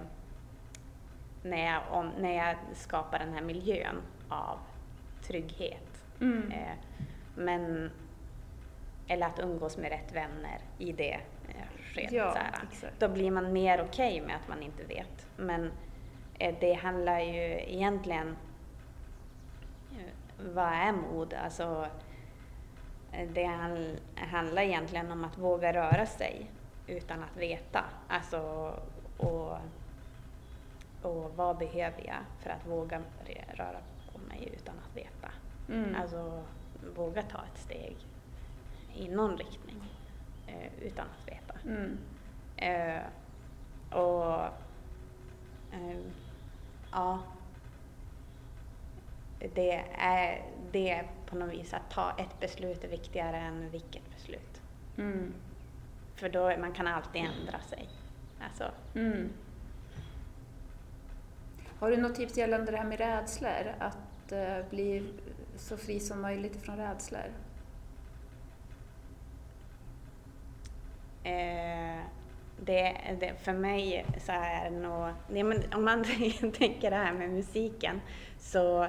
när, jag, om, när jag skapar den här miljön av trygghet. Mm. Eh, men, eller att umgås med rätt vänner i det eh, skedet. Ja. Då blir man mer okej med att man inte vet. Men eh, det handlar ju egentligen eh, vad är mod? Alltså, eh, det handl- handlar egentligen om att våga röra sig utan att veta. Alltså, och, och vad behöver jag för att våga röra på mig utan att veta? Mm. Alltså våga ta ett steg i någon riktning eh, utan att veta. Mm. Eh, och eh, ja, det är, det är på något vis att ta ett beslut är viktigare än vilket beslut. Mm. För då man kan alltid ändra sig. Alltså, Mm. Har du något tips gällande det här med rädslor? Att eh, bli så fri som möjligt från rädslor? Eh, det, det, för mig så är det nog, nej men om man tänker det här med musiken så,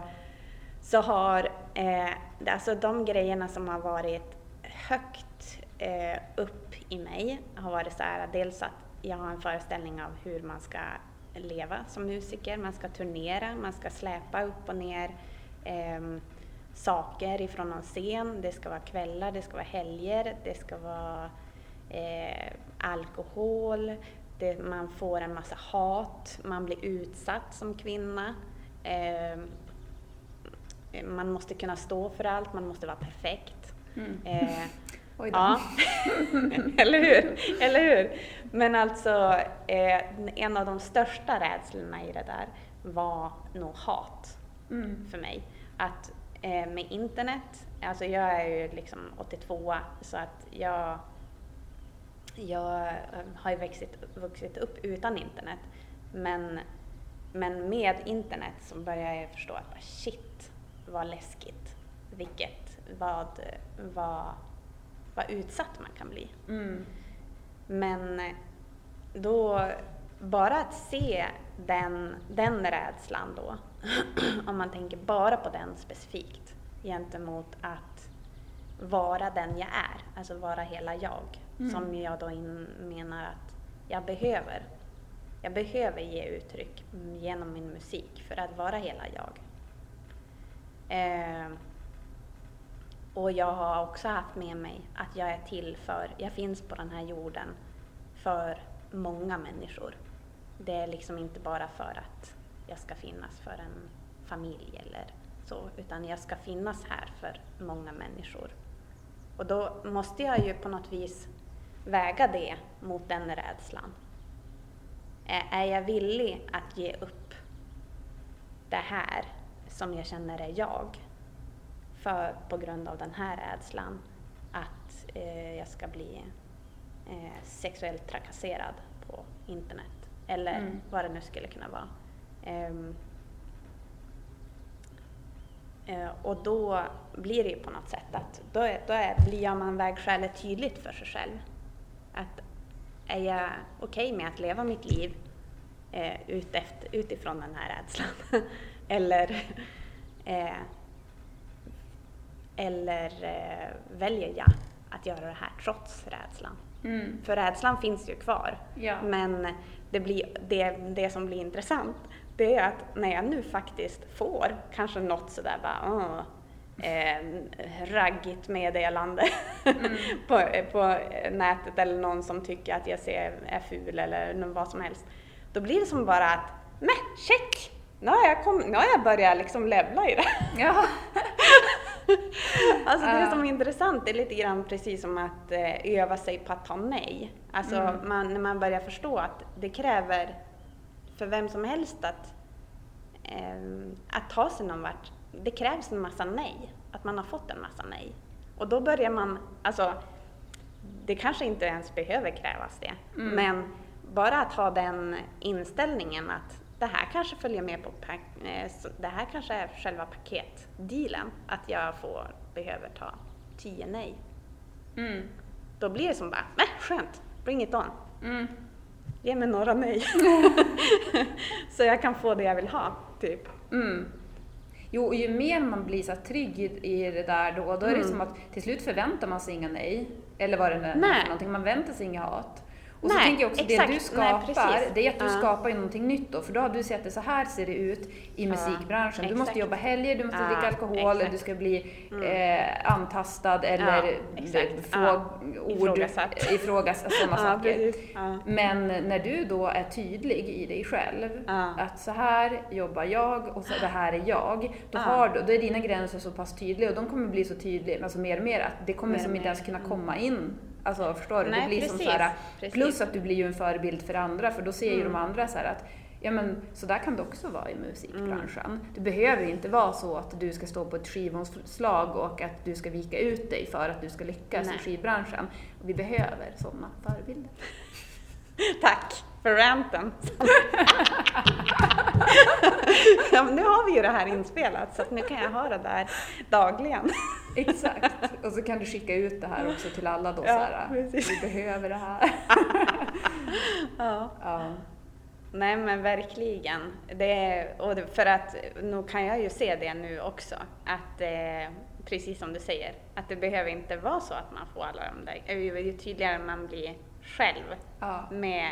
så har eh, alltså de grejerna som har varit högt eh, upp i mig har varit så här, dels att jag har en föreställning av hur man ska leva som musiker, man ska turnera, man ska släpa upp och ner ehm, saker ifrån någon scen, det ska vara kvällar, det ska vara helger, det ska vara eh, alkohol, det, man får en massa hat, man blir utsatt som kvinna. Eh, man måste kunna stå för allt, man måste vara perfekt. Mm. Oj då. ja, eller hur? Eller hur? Men alltså, eh, en av de största rädslorna i det där var nog hat Mm. för mig. Att eh, med internet, alltså jag är ju liksom 82 så att jag, jag eh, har ju vuxit, vuxit upp utan internet. Men, men med internet så börjar jag förstå att shit vad läskigt, vilket, vad, vad, vad utsatt man kan bli. Mm. Men då, bara att se den, den rädslan då, om man tänker bara på den specifikt, gentemot att vara den jag är, alltså vara hela jag, Mm. som jag då in, menar att jag behöver. Jag behöver ge uttryck genom min musik för att vara hela jag. Eh, och jag har också haft med mig att jag är till för, jag finns på den här jorden för många människor. Det är liksom inte bara för att jag ska finnas för en familj eller så, utan jag ska finnas här för många människor. Och då måste jag ju på något vis väga det mot den rädslan. Är- Är jag villig att ge upp det här som jag känner är jag för, på grund av den här rädslan att eh, jag ska bli eh, sexuellt trakasserad på internet eller Mm. vad det nu skulle kunna vara. Ehm, eh, och då blir det ju på något sätt att då, är, då är, blir man vägskälet tydligt för sig själv. Att är jag okej med att leva mitt liv eh, ut efter, utifrån den här rädslan? eller eh, eller eh, väljer jag att göra det här trots rädslan? Mm. För rädslan finns ju kvar. Ja. Men det, blir, det, det som blir intressant, det är att när jag nu faktiskt får kanske något sådär bara, åh, eh, raggigt meddelande på, på nätet eller någon som tycker att jag ser, är ful eller vad som helst. Då blir det som bara att, men check! Nu har jag, kom, nu har jag börjat liksom levla i det. Ja. Alltså det som är intressant är lite grann precis som att eh, öva sig på att ta nej. Alltså Mm. man, när man börjar förstå att det kräver för vem som helst att, eh, att ta sig någon vart, det krävs en massa nej. Att man har fått en massa nej. Och då börjar man, alltså det kanske inte ens behöver krävas det, Mm. men bara att ha den inställningen att det här kanske följer med på eh, det här kanske är själva paketdealen, att jag får, behöver ta tio nej. Mm. Då blir det som bara, nej skönt, bring it on. Mm. Ge mig några nej. så jag kan få det jag vill ha, typ. Mm. Jo, och ju mer man blir så trygg i, det där då, då är det Mm. som att till slut förväntar man sig inga nej. Eller vad det nu är någonting, man väntar sig inga hat. Och så Nej, tänker jag också, exakt. det du Nej, skapar, precis. det är att du Ja. skapar ju någonting nytt då. För då har du sett det så här ser det ut i musikbranschen. Du måste jobba helger, du måste Ja, dricka alkohol, exakt. du ska bli eh, antastad eller få Ja. ord Ifrågasatt. ifrågasatt, sådana saker. Men när du då är tydlig i dig själv, att så här jobbar jag och så det här är jag, då, har du, då är dina gränser så pass tydliga och de kommer bli så tydliga, alltså mer och mer, att det kommer Mer som inte ens kunna komma in. Alltså förstår du? Nej, det blir som precis. så här, Precis. plus att du blir ju en förebild för andra, för då ser ju Mm. de andra så här att Ja men så där kan det också vara i musikbranschen. Mm. Det behöver inte vara så att du ska stå på ett skivomslag och att du ska vika ut dig för att du ska lyckas Nej. i skivbranschen. Och vi behöver sådana förebilder. Tack för ranten. ja, nu har vi ju det här inspelat så att nu kan jag ha det där dagligen. Exakt. Och så kan du skicka ut det här också till alla då Ja, så här, vi behöver det här. Ja. Ja. Nej men verkligen. Det, och för att nu kan jag ju se det nu också, att eh, precis som du säger, att det behöver inte vara så att man får alla de där, ju, tydligare man blir själv Ja. med,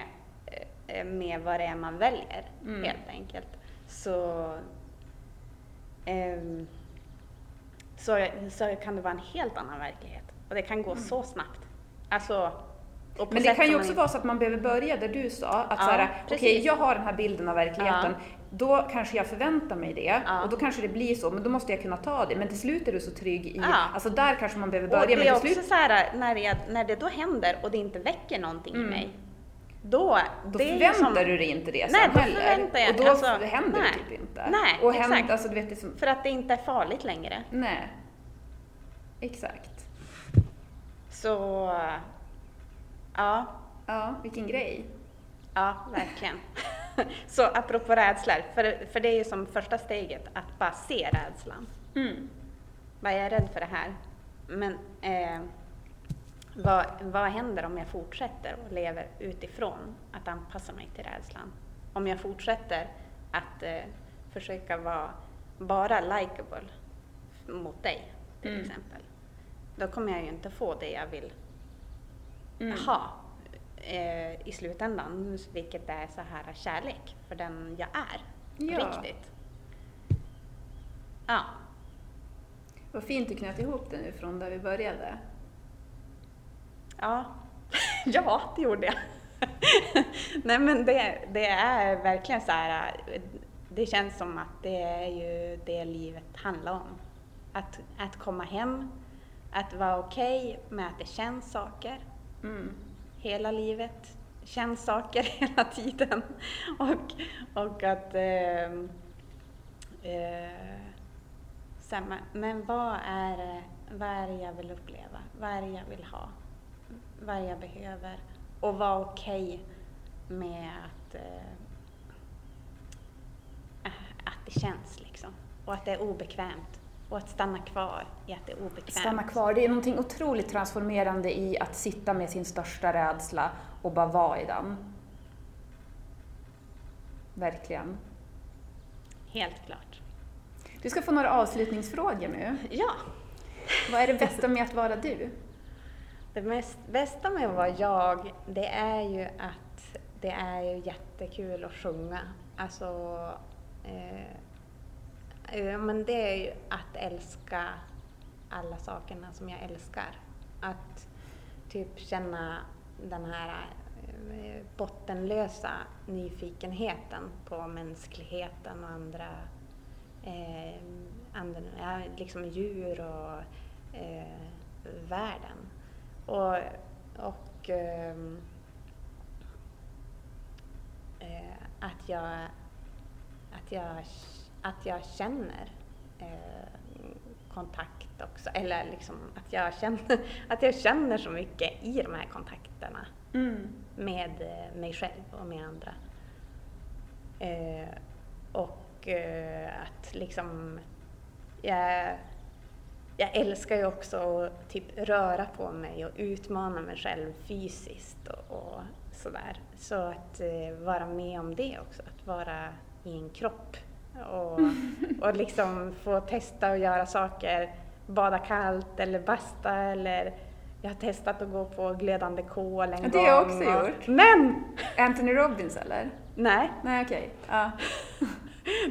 med vad det är man väljer Mm. helt enkelt. Så, ehm, så, så kan det vara en helt annan verklighet och det kan gå så snabbt. Alltså, och Men det kan ju också man vara så att man behöver börja där du sa, att Ja, så här, okej precis. jag har den här bilden av verkligheten, då kanske jag förväntar mig det Ja. och då kanske det blir så, men då måste jag kunna ta det. Men till slut är du så trygg i, Ja. alltså där kanske man behöver Och börja, det är men till också slut så här, när det, när det då händer och det inte väcker någonting i mig, då... då är förväntar som- du dig inte det Nej, sen då heller. förväntar jag- och då alltså, händer nej. det typ inte. Nej, och händer, exakt. alltså, du vet, det som, För att det inte är farligt längre. nej. Exakt. Så... Ja, Ja, vilken grej. ja verkligen. så apropå rädslor, för, för det är ju som första steget att bara se rädslan. Mm. Är jag rädd för det här? Men eh, vad, vad händer om jag fortsätter och lever utifrån att anpassa mig till rädslan? Om jag fortsätter att eh, försöka vara bara likable mot dig till Mm. exempel. Då kommer jag ju inte få det jag vill Mm. ha eh, i slutändan, vilket är så här kärlek för den jag är. Ja. Riktigt. Ja. Vad fint du knöt ihop det nu från där vi började. Ja, ja det gjorde jag. Nej men det, det är verkligen så här, det känns som att det är ju det livet handlar om. Att, att komma hem, att vara okej med att det känns saker Mm. hela livet, känns saker hela tiden. Och, och att... Eh, eh, här, men, vad är, vad är det jag vill uppleva? Vad är det jag vill ha? Vad jag behöver? Och vara okej med att, eh, att det känns liksom. Och att det är obekvämt. Och att stanna kvar i att det är obekvämt. Stanna kvar. Det är någonting otroligt transformerande i att sitta med sin största rädsla och bara vara i den. Verkligen. Helt klart. Du ska få några avslutningsfrågor nu. Ja. Vad är det bästa med att vara du? Det mest, bästa med att vara jag, det är ju att det är ju jättekul att sjunga. Alltså, eh, eh men det är ju att älska alla sakerna som jag älskar. Att typ känna den här eh, bottenlösa nyfikenheten på mänskligheten och andra, eh, andra ja, liksom djur och eh, världen. Och, och ehm, eh, att, jag, att, jag, att jag känner eh, kontakt också. Eller liksom att jag, känner, att jag känner så mycket i de här kontakterna Mm. med eh, mig själv och med andra. Eh, och eh, att liksom jag, jag älskar ju också att typ röra på mig och utmana mig själv fysiskt och, och sådär. Så att eh, vara med om det också, att vara i en kropp och, och liksom få testa att göra saker, bada kallt eller basta eller jag har testat att gå på glödande kol en Ja, gång. det har jag också och- gjort. Men! Anthony Robbins eller? Nej, Nej okej. Ja.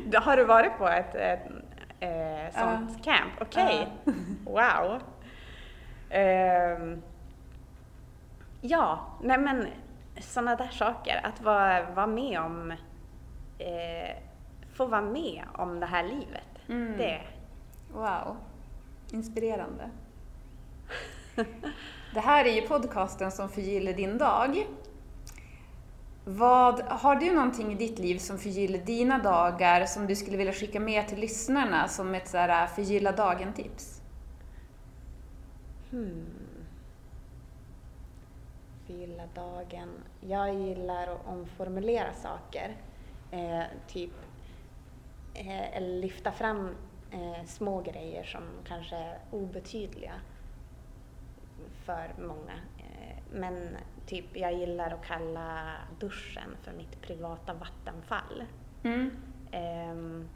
då har du varit på ett, ett eh, sånt camp? Okej. Wow. Ehm, ja, nej men sådana där saker. Att vara, vara med om, eh, få vara med om det här livet. Mm. Det, Wow. Inspirerande. Det här är ju podcasten som förgyller din dag. Vad, har du någonting i ditt liv som förgyller dina dagar som du skulle vilja skicka med till lyssnarna som ett så här äh, förgylla dagen-tips? hmm. Förgylla dagen. Jag gillar att omformulera saker. Eh, typ eh, eller lyfta fram eh, små grejer som kanske är obetydliga för många. Eh, men typ jag gillar att kalla duschen för mitt privata vattenfall. Mm. Ehm,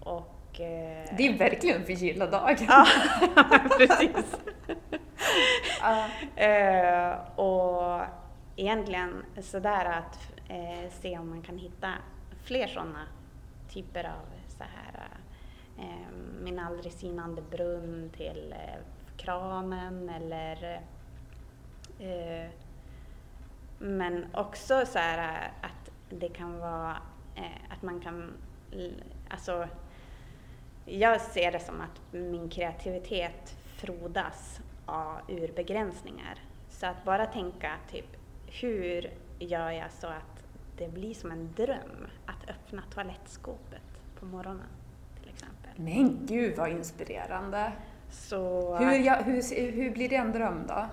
och... eh, Det är verkligen förgylla dagen. Ja, precis. Ja. Eh, och egentligen sådär att eh, se om man kan hitta fler sådana typer av så här eh, min aldrig sinande brunn till eh, kranen eller eh, men också så här att det kan vara eh, att man kan alltså jag ser det som att min kreativitet frodas av, ur begränsningar. Så att bara tänka typ, hur gör jag så att det blir som en dröm att öppna toalettskåpet på morgonen till exempel. Men gud vad inspirerande. Så, Hur, ja, hur, hur blir det en dröm då?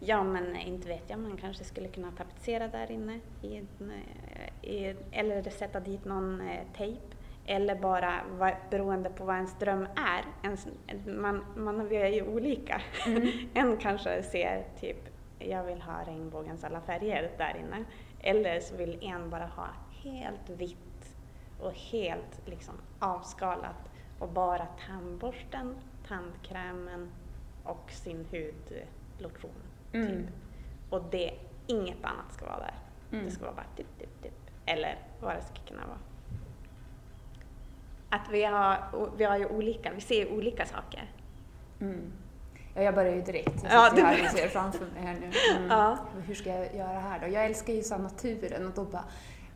Ja men inte vet jag, man kanske skulle kunna tapetsera där inne i, eh, i, eller sätta dit någon eh, tejp. Eller bara, vad- beroende på vad ens dröm är, ens, man, man vi är ju olika. en kanske ser typ, jag vill ha regnbågens alla färger där inne. Eller så vill en bara ha helt vitt och helt liksom avskalat och bara tandborsten, tandkrämen och sin hudlotion. Mm. Typ. Och det, inget annat ska vara där. Mm. Det ska vara bara typ, typ, typ. Eller vad det ska kunna vara. Att vi har, vi har ju olika, vi ser olika saker. Mm. Ja, jag börjar ju direkt. Jag Ja, du- här och ser framför mig här nu. Mm. Ja. Hur ska jag göra här då? Jag älskar ju så naturen och då bara,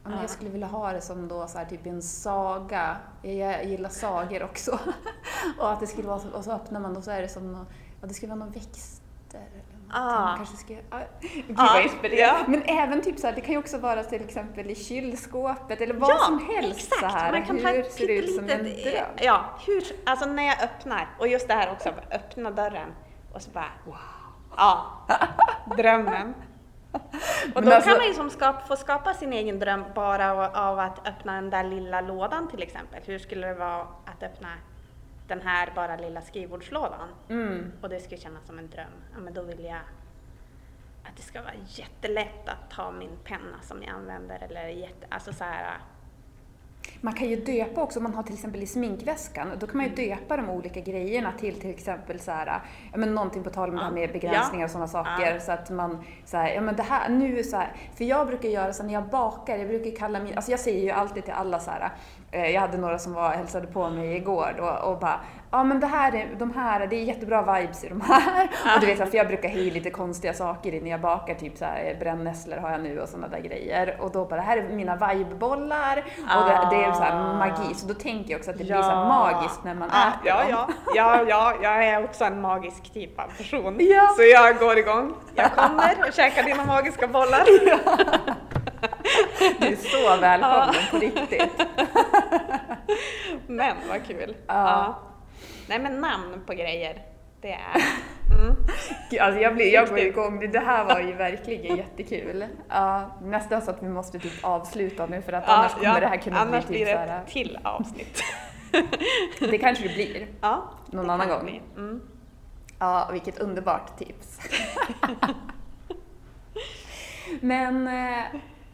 men Ja. jag skulle vilja ha det som då så här, typ en saga. Jag, gillar sagor också. och att det skulle vara så, och så öppnar man och så är det som nå, ja, det skulle vara några växter eller. Ah. Kanske ska, ja, gud Ja, vad inspirerande. ja. Men även typ så här, det kan ju också vara till exempel i kylskåpet eller vad ja, som helst exakt. så här. Man kan hur ta ser det ut som en dröm? Ja, hur, alltså när jag öppnar, och just det här också, öppna dörren och så bara wow. Ja, drömmen. Och då alltså- kan man ju som skap, få skapa sin egen dröm bara av att öppna den där lilla lådan till exempel. Hur skulle det vara att öppna den här bara lilla skrivbordslådan? Mm. Och det skulle kännas som en dröm. Ja, men då vill jag att det ska vara jättelätt att ta min penna som jag använder eller jätte, alltså så här. Man kan ju döpa också, om man har till exempel i sminkväskan, då kan man ju döpa de olika grejerna till till exempel så här, ja men någonting på tal om det här Ja. med begränsningar och sådana saker. Ja. Så att man, så här, ja men det här, nu så här, för jag brukar göra så när jag bakar, jag brukar kalla min, alltså jag säger ju alltid till alla så här, jag hade några som var, hälsade på mig igår då, och bara, ja men det här är, de här, det är jättebra vibes i de här. Och du vet, för jag brukar ha i lite konstiga saker i när jag bakar, typ så här, brännässlor har jag nu och sådana där grejer. Och då bara, det här är mina vibebollar och det, det är så här Ah. magi. Så då tänker jag också att det blir så här magiskt när man ja, äter ja, ja, ja, ja, jag är också en magisk typ av person. Ja. Så jag går igång. Jag kommer och käkar dina magiska bollar. Du är så välkommen på riktigt. Men vad kul. Ja. Nej men namn på grejer, det är... Gud, Alltså jag, blir, jag går igång, det här var ju verkligen jättekul. Ja, nästan så att vi måste typ avsluta nu för att annars kommer det här kunna annars bli typ blir så det ett till avsnitt. det kanske det blir ja, någon annan gång. Mm. Ja, vilket underbart tips. Men, eh,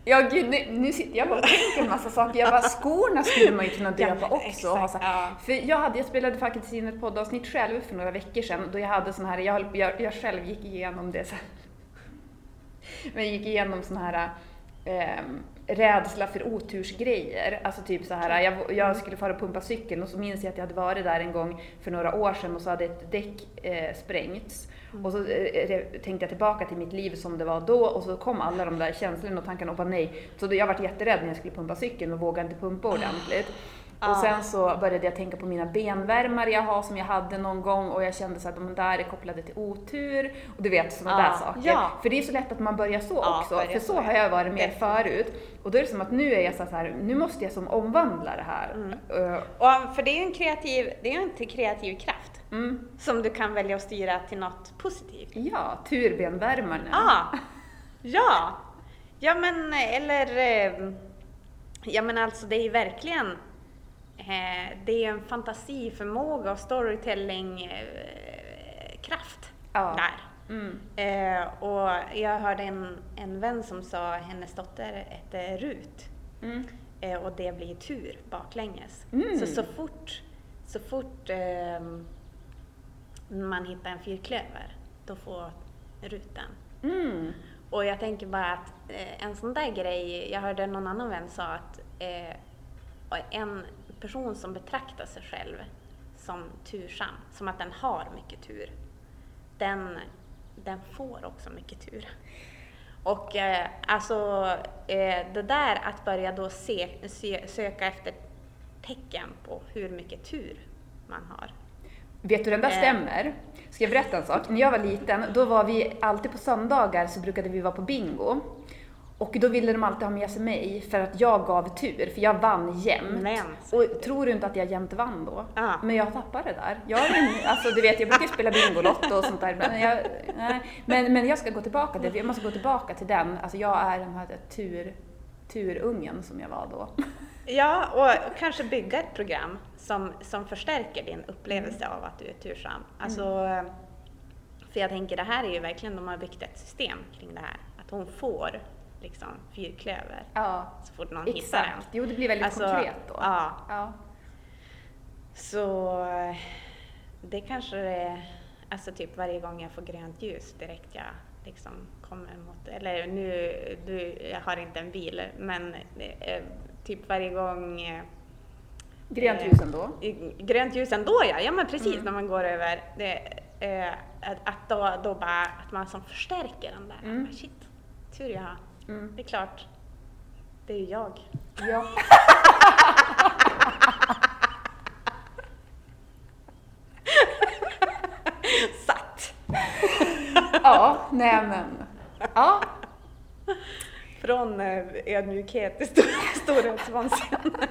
ja gud, nu, nu sitter jag bara och tänker en massa saker. Jag bara, skorna skulle man ju kunna Ja, döpa men också. så exakt, ja. För jag, hade, jag spelade faktiskt in ett poddavsnitt själv för några veckor sedan då jag hade sån här, jag, jag, jag själv gick igenom det sen. Men jag gick igenom sån här ehm, rädsla för otursgrejer. Alltså typ så här, jag, jag skulle fara och pumpa cykeln och så minns jag att jag hade varit där en gång för några år sedan och så hade ett däck eh, sprängts. Och så eh, re- tänkte jag tillbaka till mitt liv som det var då och så kom alla de där känslorna och tankarna och bara nej. Så jag varit jätterädd när jag skulle pumpa cykeln och vågade inte pumpa ordentligt. Ah. Och sen så började jag tänka på mina benvärmare jag har som jag hade någon gång och jag kände så att de där är kopplade till otur och du vet sådana Ja, där saker. ja. För det är så lätt att man börjar så Ja, också, för så, så har ja. jag varit mer förut. Och då är det som att nu är jag så här, nu måste jag som omvandla det här. Mm. Uh, Och för det är ju en kreativ, det är ju till kreativ kraft mm, som du kan välja att styra till något positivt. ja, turbenvärmarna. Ja, ja, ja men eller, eh, ja men alltså det är verkligen, eh, det är en fantasiförmåga och storytelling eh, Ja. där. Mm. Och jag hörde en, en vän som sa hennes dotter hette Rut Mm. och det blir tur baklänges. Mm. Så så fort, så fort ehm, man hittar en fyrklöver, då får Rut den. Mm. Och jag tänker bara att eh, en sån där grej, jag hörde någon annan vän sa att eh, en person som betraktar sig själv som tursam, som att den har mycket tur, den, den får också mycket tur. Och eh, alltså eh, det där att börja då se, se, söka efter tecken på hur mycket tur man har. Vet du, den där Eh. stämmer. Ska jag berätta en sak? När jag var liten, då var vi alltid på söndagar så brukade vi vara på bingo. Och då ville de alltid ha med sig mig för att jag gav tur, för jag vann jämt. Men, Och tror du inte att jag jämt vann då? Ja. Men jag tappade där. Jag, alltså, du vet, jag brukar spela Bingolotto och sånt där. Men jag, nej. men, men jag ska gå tillbaka till, jag måste gå tillbaka till den. Alltså jag är den här tur, turungen som jag var då. Ja, och kanske bygga ett program som, som förstärker din upplevelse av att du är tursam. Alltså, För jag tänker, det här är ju verkligen, de har byggt ett system kring det här. Att hon får liksom fyrklöver Ja, så fort någon hittar exakt. den. Jo, det blir väldigt Alltså, konkret då. Ja, Ja. så det kanske är, alltså typ varje gång jag får grönt ljus direkt jag liksom kommer mot, eller nu, du, jag har inte en bil, men eh, typ varje gång eh, Grönt Eh, ljus ändå. Grönt ljus ändå ja, ja men precis Mm. när man går över. Det, eh, att, att då, då bara, att man som förstärker den där. Mm. Bara, Shit, tur jag har. Mm. Det är klart, det är ju jag. Ja. Satt! ja, nej men. Ja, Från eh, ödmjukhet till stor, storhetsvansinne.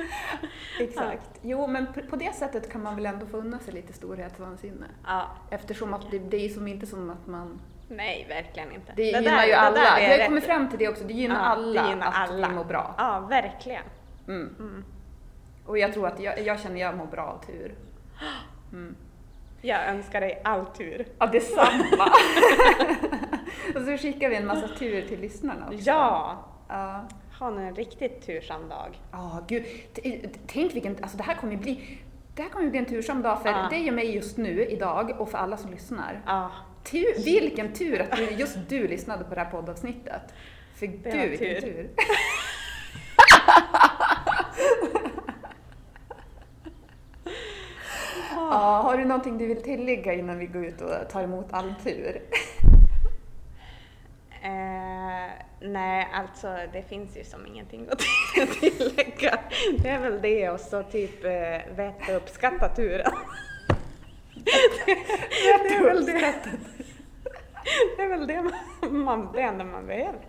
exakt. Jo, men på det sättet kan man väl ändå få unna sig lite storhetsvansinne. Ja, Eftersom att det, det är som inte som att man... nej verkligen inte. Det, där- gynnar ju det alla. där Vi har kommit fram till det också, det gynnar Ja, alla det gynnar att alla. vi mår bra. Ja, verkligen. Mm. Mm. Och jag tror att jag, jag känner jag mår bra av tur. Mm. Jag önskar dig all tur. Ja, detsamma! Och så skickar vi en massa tur till lyssnarna också. Ja! Ja. Ha nu en riktigt tursam dag. Ja, gud. T- Tänk vilken, alltså det här kommer ju bli, det här kommer ju bli en tursam dag för Ja. dig och mig just nu, idag, och för alla som lyssnar. Ja, Tur, vilken tur att du, just du lyssnade på det här poddavsnittet. För var du, vilken tur. tur. Ja, har du någonting du vill tillägga innan vi går ut och tar emot all tur? Eh, nej, alltså det finns ju som ingenting att tillägga. Det är väl det och så typ eh, veta och uppskatta turen. det, är väl det. det är väl det man, det enda man behöver.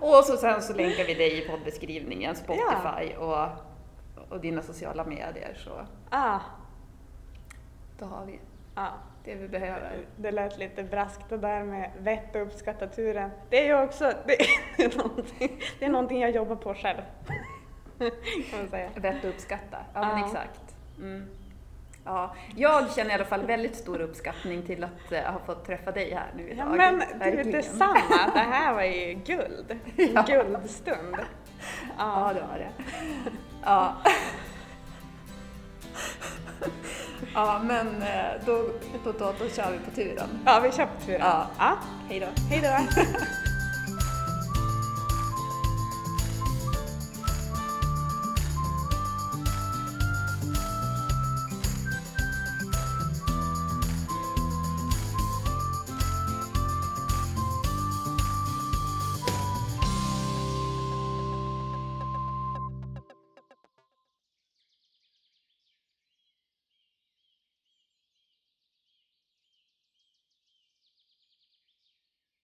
Och så sen så länkar vi dig i poddbeskrivningen, Spotify och, och dina sociala medier. Så. Ah, Då har vi Ja. Det vi behöver. Det lät lite braskt det där med vett och uppskatta turen. Det är ju också det är någonting, det är någonting jag jobbar på själv. Kan man säga. Vett att uppskatta. Ja, men Ja. exakt. Mm. Ja, jag känner i alla fall väldigt stor uppskattning till att eh, ha fått träffa dig här nu idag. Ja men du Verkligen. detsamma, det här var ju guld. Ja. Guldstund. Ja, det var det. Ja. Ja, men eh, då, då, då, då kör vi på turen. Ja, vi kör på turen. Ja. ja. Hej då. Hej då.